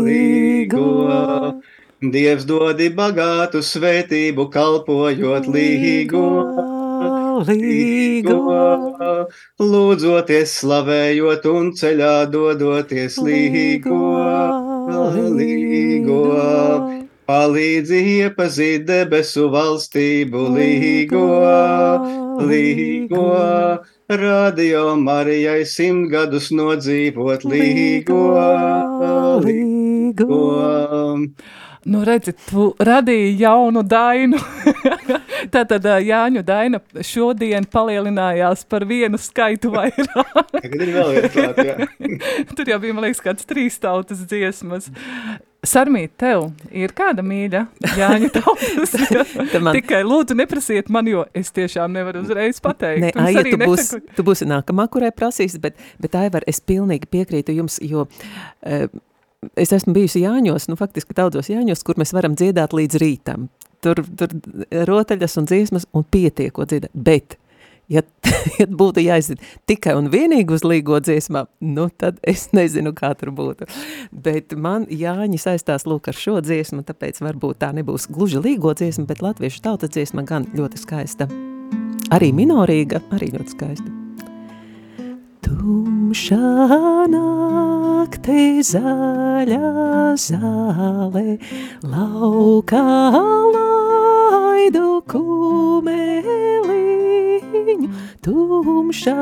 līgo. Dievs dodi bagātu svētību, kalpojot līgo, līgo. Lūdzoties, slavējot un ceļā dodoties līgo, līgo. Palīdzi iepazīt debesu valstību līgo, līgo. Radio Marijai simt gadus nodzīvot līgo, līgo. Nu, redziet, tu radīji jaunu dainu. Tātad Jāņu daina šodien palielinājās par vienu skaitu vairāk. Tagad ir vēl viens klāt, jā. Tur jau bija, man liekas, kāds trīs tautas dziesmas. Sarmīt, tev ir kāda mīļa Jāņa tautas? Man- Tikai lūdzu neprasiet man, jo es tiešām nevaru uzreiz pateikt. Nē, Aija, arī tu, būs, tu būsi nākamā, kurai prasīs, bet, bet Aivar, es pilnīgi piekrītu jums, jo uh, es esmu bijusi Jāņos, nu faktiski daudzos Jāņos, kur mēs varam dziedāt līdz rītam. Tur, tur rotaļas un dziesmas un pietiek, ko dziedāt. Bet, ja, ja būtu jāiziet tikai un vienīgi uz līgo dziesmām, nu tad es nezinu, kā tur būtu. Bet man Jāņi saistās lūk ar šo dziesmu, tāpēc varbūt tā nebūs gluži līgo dziesma, bet latviešu tauta dziesma gan ļoti skaista. Arī minorīga, arī ļoti skaista. Tumšā naktī zaļā zāle, laukā laidu kumeliņu. Tumšā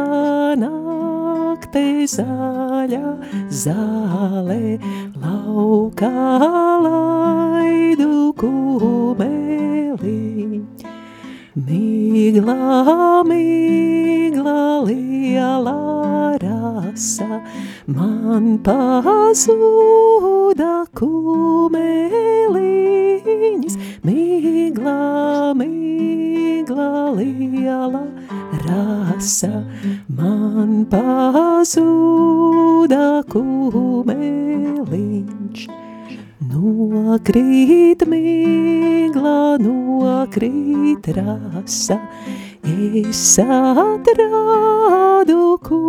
naktī zaļā zāle, laukā laidu kumeliņu. Migla, migla, man pazuda kumeliņas. Migla, migla, liela rasa, man pazuda kumeliņš. Nokrīt migla, nokrīt rasa, es atrādu kumeliņu.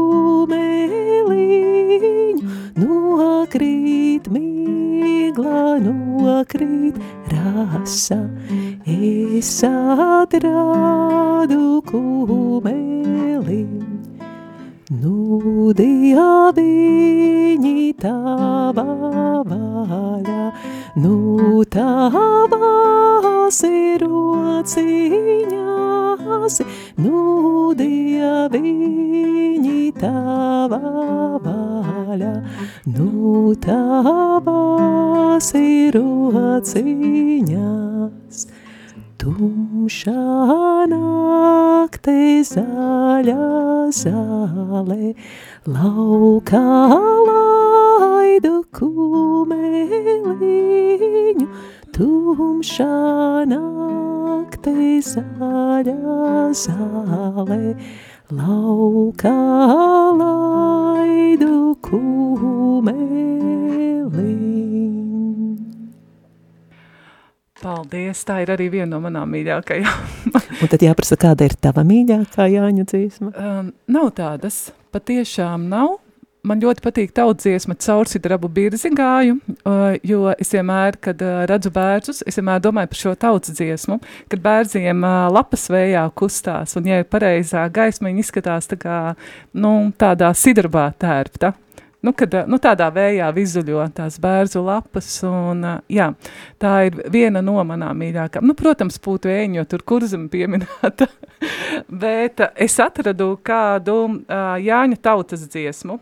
Rociņās. Tumšā naktī zaļā zāle, laukā tā ir arī viena no manām mīļākajām. Un tad jāprasa, kāda ir tava mīļākā Jāņu dziesma? Um, nav tādas, patiešām nav. Man ļoti patīk tautsdziesma caursidrabu birzi gāju, uh, jo es vienmēr, kad uh, redzu bērzus, es vienmēr domāju par šo tautsdziesmu, kad bērziem uh, lapas vējā kustās, un ja ir pareizā gaisma, viņi izskatās tā kā, nu, tādā sidrabā tērpta. Nu, kad nu, tādā vējā vizuļo tās bērnu lapas. Un, jā, tā ir viena no manām mīļākajām. Nu, protams, būtu ēņa, jo tur kurzem pieminēta. Bet es atradu kādu Jāņa tautas dziesmu.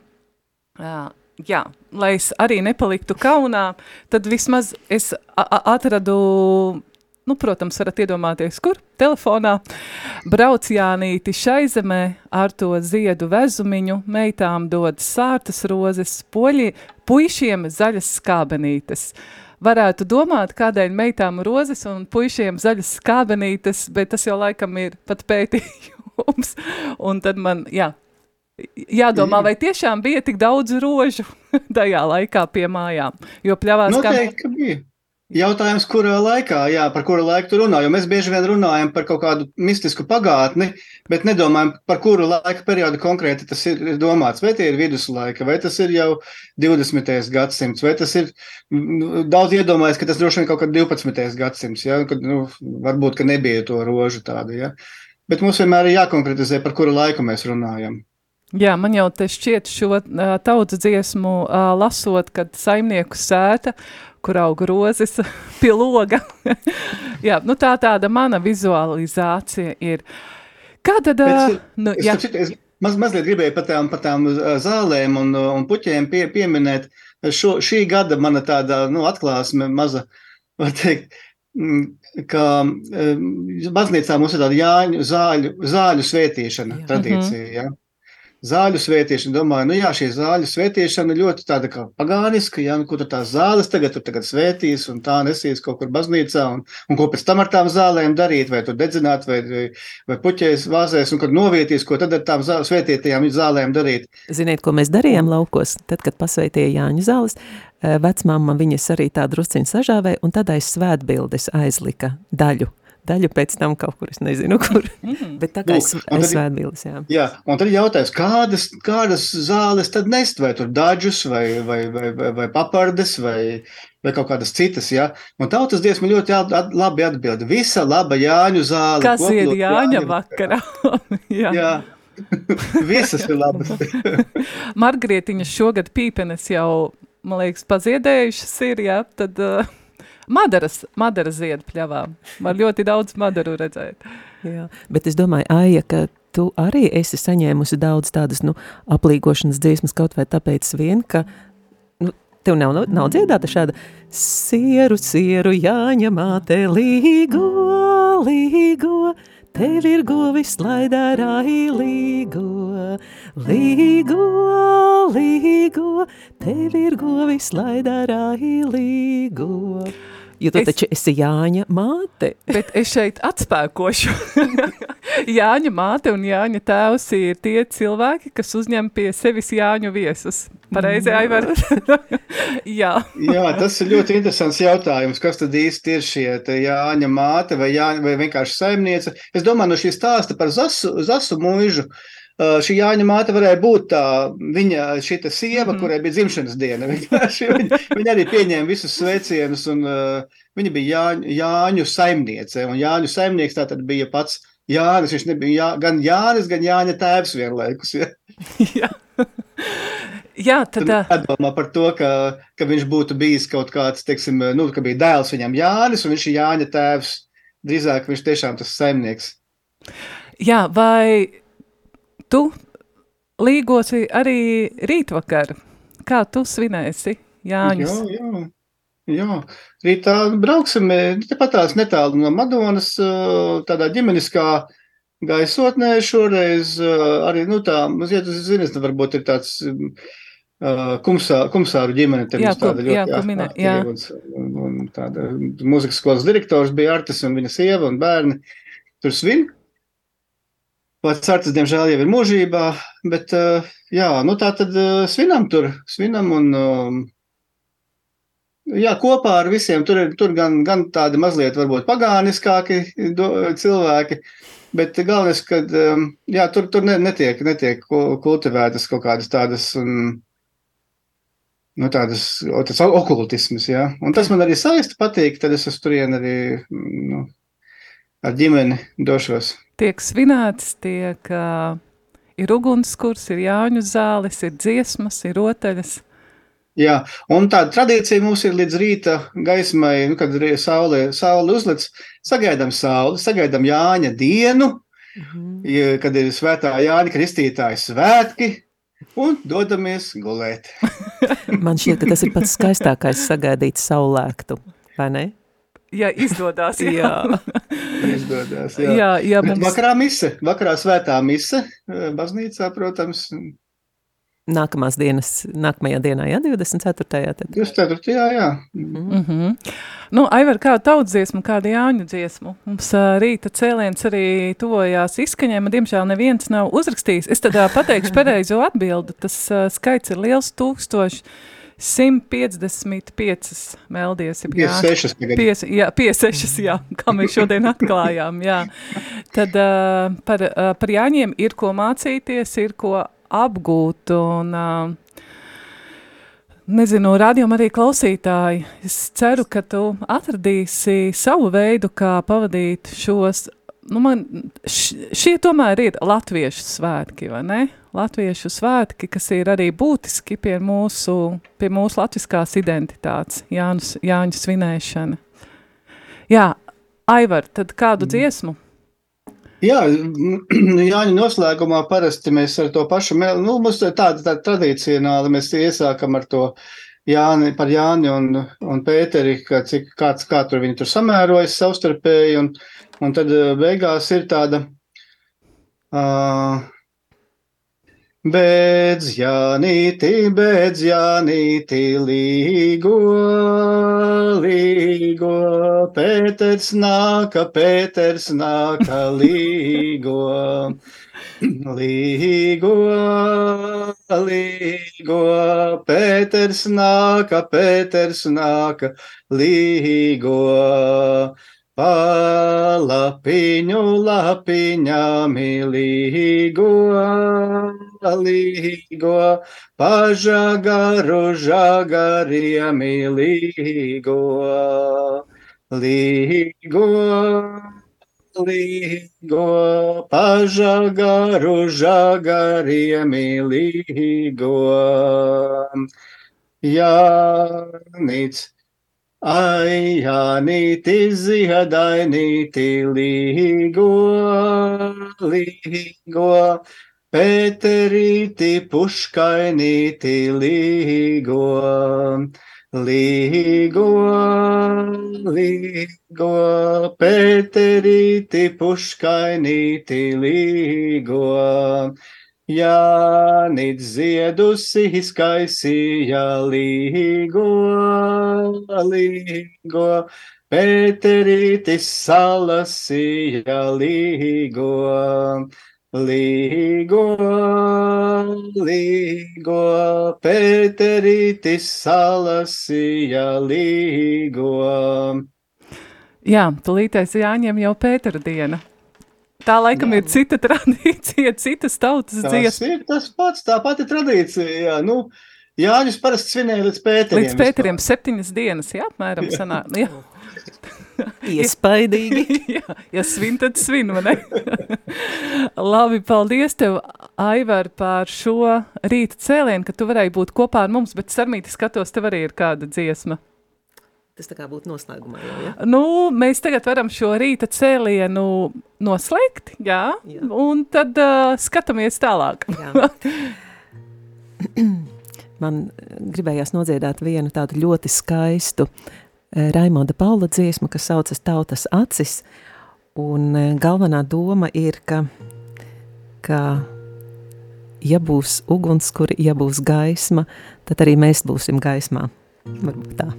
Jā, lai es arī nepaliktu kaunā, tad vismaz es atradu Nu, protams, varat iedomāties, kur telefonā brauc Jānīti šai zemē ar to ziedu vezumiņu, meitām dod sārtas rozes, poļi, puišiem zaļas skābenītes. Varētu domāt, kādēļ meitām rozes un puišiem zaļas skābenītes, bet tas jau laikam ir pat pētījums. Un tad man, jā, jādomā, vai tiešām bija tik daudz rožu tajā laikā pie mājām, jo pļavās Noteikti, kā... ka bija. Jautājums, kurā laikā, jā, par kuru laiku tu runā, jo mēs bieži vien runājam par kaut kādu mistisku pagātni, bet nedomājam, par kuru laika periodu konkrēti tas ir domāts. Vai tie ir viduslaika, vai tas ir jau 20. gadsimts, vai tas ir nu, daudz iedomājas, ka tas droši vien kaut kad 12. gadsimts, ja, kad, nu, varbūt, ka nebija to rožu tādu, ja. Bet mums vienmēr ir jākonkretizē, par kuru laiku mēs runājam. Jā, man jau te šķiet šo uh, tautas dziesmu uh, lasot, kad saimnieku sēta kur aug rozes pie loga. jā, nu tā tāda mana vizualizācija ir. Kā tad? Bet, nu, es, jā. Es maz, mazliet gribēju par tām, par tām zālēm un, un puķiem pie, pieminēt. Šo, šī gada mana tāda nu, atklāsme maza, var teikt, ka baznīcā mums ir tāda jāņu zāļu, zāļu svētīšana jā. tradīcija. Jā. Zāļu svētīšana, domāju, nu jā, šī zāļu svētīšana ļoti tāda kā pagāniska, jā, nu, ko tur tās zāles tagad, tur tagad svētīs un tā nesīs kaut kur baznīcā un, un ko pēc tam ar tām zālēm darīt, vai tur dedzināt, vai, vai, vai puķēs vāzēs, un kad novietīs, ko tad ar tām zāle, svētītajām zālēm darīt. Ziniet, ko mēs darījām laukos, tad, kad pasveitīja Jāņu zāles, eh, vecmāma viņas arī tā drusciņu sažāvēja, un tad aiz svētbildes aizlika daļu daļu pēc tam kaut kur, es nezinu, kur. Mm. Bet tā kā es, es svētbildes, jā. Jā, un tad jautājums, kādas, kādas zāles tad nest, vai tur dažus, vai, vai, vai, vai, vai papardes, vai, vai kaut kādas citas, jā. Un tautas dziesma ļoti at, at, labi atbild. Visa laba Jāņu zāle. Kas ir Jāņa vakarā? jā. jā. Visas ir labas. Margrietiņas šogad pīpenes jau, man liekas, paziedējušas ir, jā, tad... Uh, Madaras, madara ziedu pļavā. Var ļoti daudz madaru redzēt. Jā, bet es domāju, Aija, ka tu arī esi saņēmusi daudz tādas, nu, aplīgošanas dziesmas kaut vai tāpēc vien, ka, nu, tev nav, nav dziedāta šāda sieru, sieru, jāņa māte, līgo, līgo, Tev ir govis, lai darā līgo, līgo, tev ir govis, lai darā līgo. Jo tu es, taču esi Jāņa māte. Bet es šeit atspēkošu. Jāņa māte un Jāņa tēvs ir tie cilvēki, kas uzņem pie sevis Jāņu viesus. Pareizi, Aivar? Jā. Jā, tas ir ļoti interesants jautājums. Kas tad īsti ir šie Jāņa māte vai, Jāņa, vai vienkārši saimniece? Es domāju, no šī stāsta par Zasu, zasu mūžu. Uh, šī Jāņa māte varēja būt tā, viņa šita sieva, mm. kurai bija dzimšanas diena. viņa, viņa arī pieņēma visus sveicienus, un uh, viņa bija Jāņu, Jāņu saimniece. Un Jāņu saimnieks tā tad bija pats Jānis. Viņš nebija jā, gan Jānis, gan Jāņa tēvs vienlaikus. Ja? jā. Jā, tad tā. Atdomā par to, ka, ka viņš būtu bijis kaut kāds, teiksim, nu, ka bija dēls viņam Jānis, un viņš ir Jāņa tēvs. Drīzāk viņš tiešām tas saimnieks. Jā, vai Tu līgosi arī rītvakar. Kā tu svinēsi Jāņus? Jā, jā. Jā, rītā brauksim tepat tās netālu no Madonas, tādā ģimeniskā gaisotnē šoreiz arī, nu tā, mazliet, zinies, varbūt ir tāds kumsā, kumsāru ģimene. Jā, kum, tāda ļoti jā, kumine, jā. Un, un tāda mūzikas skolas direktors bija Artis un viņa sieva un bērni tur svin. Pats Arts, diemžēl, jau ir mūžībā, bet eh, jā, nu tā tad eh, svinam tur, svinam un um, jā, kopā ar visiem tur ir tur gan, gan tādi mazliet varbūt pagāniskāki cilvēki, bet galvenais, ka um, jā, tur, tur netiek, netiek kultivētas kaut kādas tādas. Un, Nu, tādas, tas okultisms, jā. Un tas man arī saista patīk, tad es uz turieni arī nu, ar ģimeni došos. Tiek svinēts, tiek uh, ir ugunskurs, ir jāņu zāles, ir dziesmas, ir rotaļas. Jā, un tāda tradīcija mums ir līdz rīta gaismai, nu, kad saule, saule uzlic, sagaidām sauli, sagaidām Jāņa dienu, ja, kad ir svētā Jāņa Kristītāja svētki, un dodamies gulēt. Man šķiet, ka tas ir pats skaistākais sagaidīt saulēktu, vai ne? Ja izdodas, jā. Izdodas, jā. jā, jā mums, vakarā mise, vakarā svētā mise, eh, baznīcā, protams, Nākamās dienas, nākamajā dienā, jā, 24. Tad. 24. jā, jā. mm -hmm. nu, Aivar, kādu tautsdziesmu, kādu jāņu dziesmu? Mums ā, rīta cēliens arī tuvojās izskaņai, man diemžēl neviens nav uzrakstījis. Es tad ā, pateikšu pareizo atbildi, tas skaits ir liels tūkstoši. 155 meldies. jā. 56 tagad. Pies, jā, 56, jā, kā mēs šodien atklājām. Jā. Tad uh, par, uh, par Jāņiem ir ko mācīties, ir ko apgūt. Un, uh, nezinu, rādījumā arī klausītāji. Es ceru, ka tu atradīsi savu veidu, kā pavadīt šos. Nu man, š, šie tomēr ir latviešu svētki, vai ne? Latviešu svētki, kas ir arī būtiski pie mūsu, pie mūsu latviskās identitātes, Jāņus, Jāņu svinēšana. Jā, Aivar, tad kādu dziesmu? Jā, Jāņa noslēgumā parasti mēs ar to pašu, nu, mums tāda, tāda tradicionāli, mēs iesākam ar to Jāni, par Jāni un, un Pēteri, ka cik, kāds, kā tur viņi tur samērojas savstarpēji, un, un tad eh, beigās ir tāda, uh, Bēdz Jānīti, bēdz Jānīti, līgo, līgo, Pēters nāka, Pēters nāka, līgo, līgo, līgo, Pēters nāka, Pēters nāka, līgo. Palapiņu lapiņā milīgo, līgo, pažagaru žagariem milīgo, līgo, līgo, pažagaru žagariem milīgo. Jānīts. Ai, Jānīti, ziedainīti, līgo, līgo, Pēterīti, puškainīti, līgo, līgo, līgo, Pēterīti, puškainīti, līgo. Jānīt ziedusi izkaisīja līgo, līgo, Pēterītis salasīja līgo, līgo, līgo, Pēterītis salasīja līgo. Jā, tulītais jāņem jau Pētera diena. Tā laikam ir cita tradīcija, citas tautas Tas dziesma. ir tas pats, tā pati tradīcija. Jā, nu, Jāņus parasti svinēja līdz Pēteriem. Līdz Pēteriem septiņas dienas, jā, apmēram sanāk. Jā. Iespaidīgi. jā, ja svin, tad svin, vai ne? Labi, paldies tev, Aivar, par šo rīta cēlienu, ka tu varēji būt kopā ar mums, bet sarmīti skatos, tev arī ir kāda dziesma. Tas tā kā būtu noslēgumā jau, ja? Nu, mēs tagad varam šo rīta cēlienu noslēgt, jā, Jā. un tad uh, skatāmies tālāk. Jā. Man gribējās nodziedāt vienu tādu ļoti skaistu Raimonda Paula dziesmu, kas saucas Tautas acis, un galvenā doma ir, ka, ka ja būs ugunskura, ja būs gaisma, tad arī mēs būsim gaismā. Varbūt tā.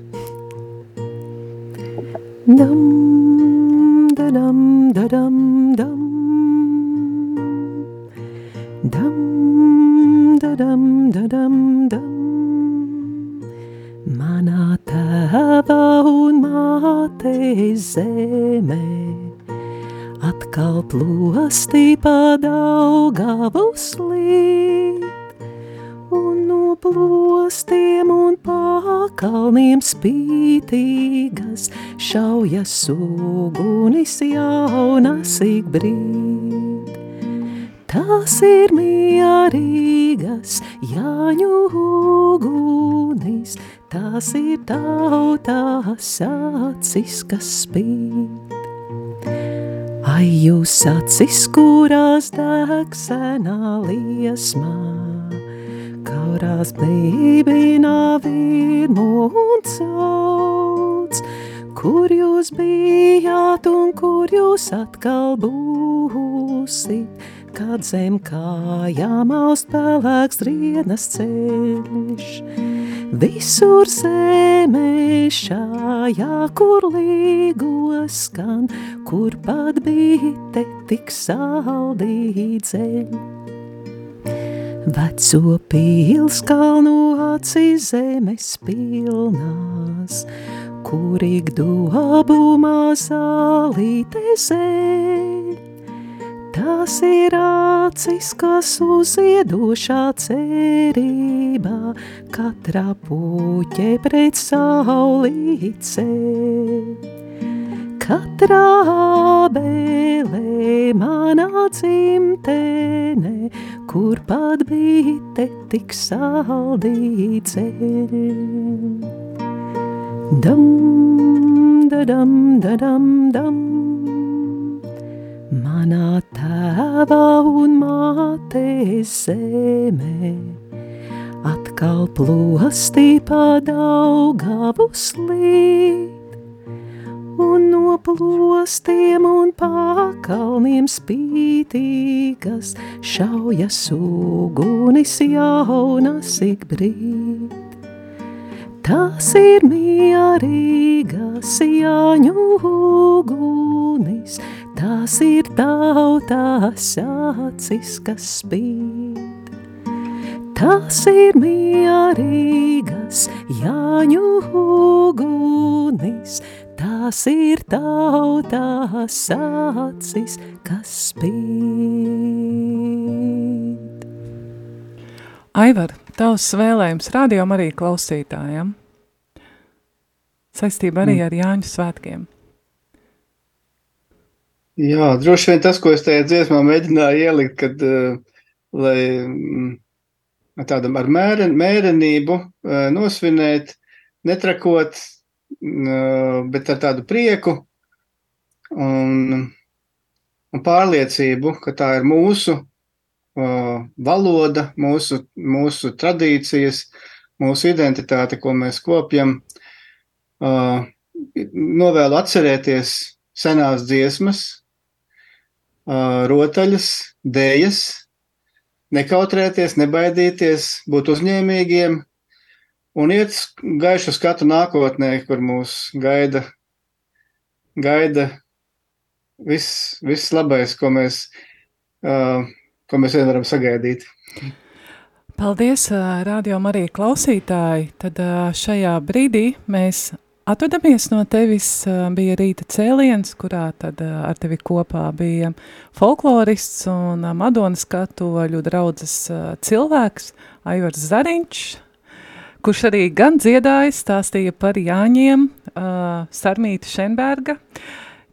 Dam, dadam, dadam, dam. Dam, dadam, dadam, dam. Manā tēva un mātes zemē atkal plostī padaugavu slīt, un no plostiem un pakalniem spītīgas šaujas ugunis jaunas ik brīd. tās ir mierīgas Jāņu ugunis, tās ir tautās acis, kas spīd. Ai, jūs acis, kurās deg senā liesmā, kaurās blībinā virmu un cauts, kur jūs bijāt un kur jūs atkal būsit, kad zem kājām aust pelēks drienas ceļš. Visur zemē šajā, kur līgos skan, kur pat bīte tik saldī dzeļ. Veco pils kalnu acīs zemes pilnās, kur ik dobumā zālīte zeļ. Tas ir acis, kas uziedošā cerībā, katrā puķē pret saulīce. Katrā bēlē manā dzimtenē, kur pat bīte tik saldī ceļ. Dam, dadam, dadam, dam. Manā tēvā un mātes zemē atkal plostī padaugavu slīd, un no plostiem un pakalniem spītīgas šaujas ugunis jaunas ik brīd. Tas ir mierīgas jāņu ugunis, tās ir tautās acis, kas spīd. Tas ir mierīgas jāņu ugunis, tās ir tautās acis, kas spīd. Aivar, tavs vēlējums rādījām arī klausītājiem. Saistība arī mm. ar Jāņu svētkiem. Jā, droši vien tas, ko es tajā dziesmā mēģināju ielikt, kad, uh, lai mm, tādam ar mēren, mērenību uh, nosvinēt, netrakot, bet ar tādu prieku un, un pārliecību, ka tā ir mūsu valoda, mūsu, mūsu tradīcijas, mūsu identitāte, ko mēs kopjam. Novēlu atcerēties senās dziesmas, rotaļas, dēļas, nekautrēties, nebaidīties, būt uzņēmīgiem un iet gaišu skatu nākotnē, kur mūs gaida, gaida viss, viss labais, ko mēs, uh, ko mēs vien varam sagaidīt. Paldies, radio Marija klausītāji. Tad šajā brīdī mēs Atvedamies no tevis bija rīta cēliens, kurā tad ar tevi kopā bija folklorists un Madonas katoļu draudzes cilvēks Aivars Zariņš, kurš arī gan dziedāja, stāstīja par Jāņiem, Sarmīta Šenberga,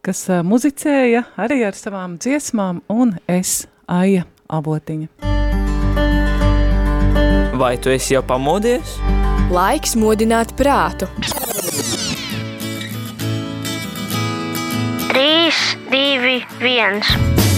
kas muzicēja arī ar savām dziesmām un es Aija Avotiņa. Vai tu esi jau pamodies? Laiks modināt prātu. 3, 2, 1.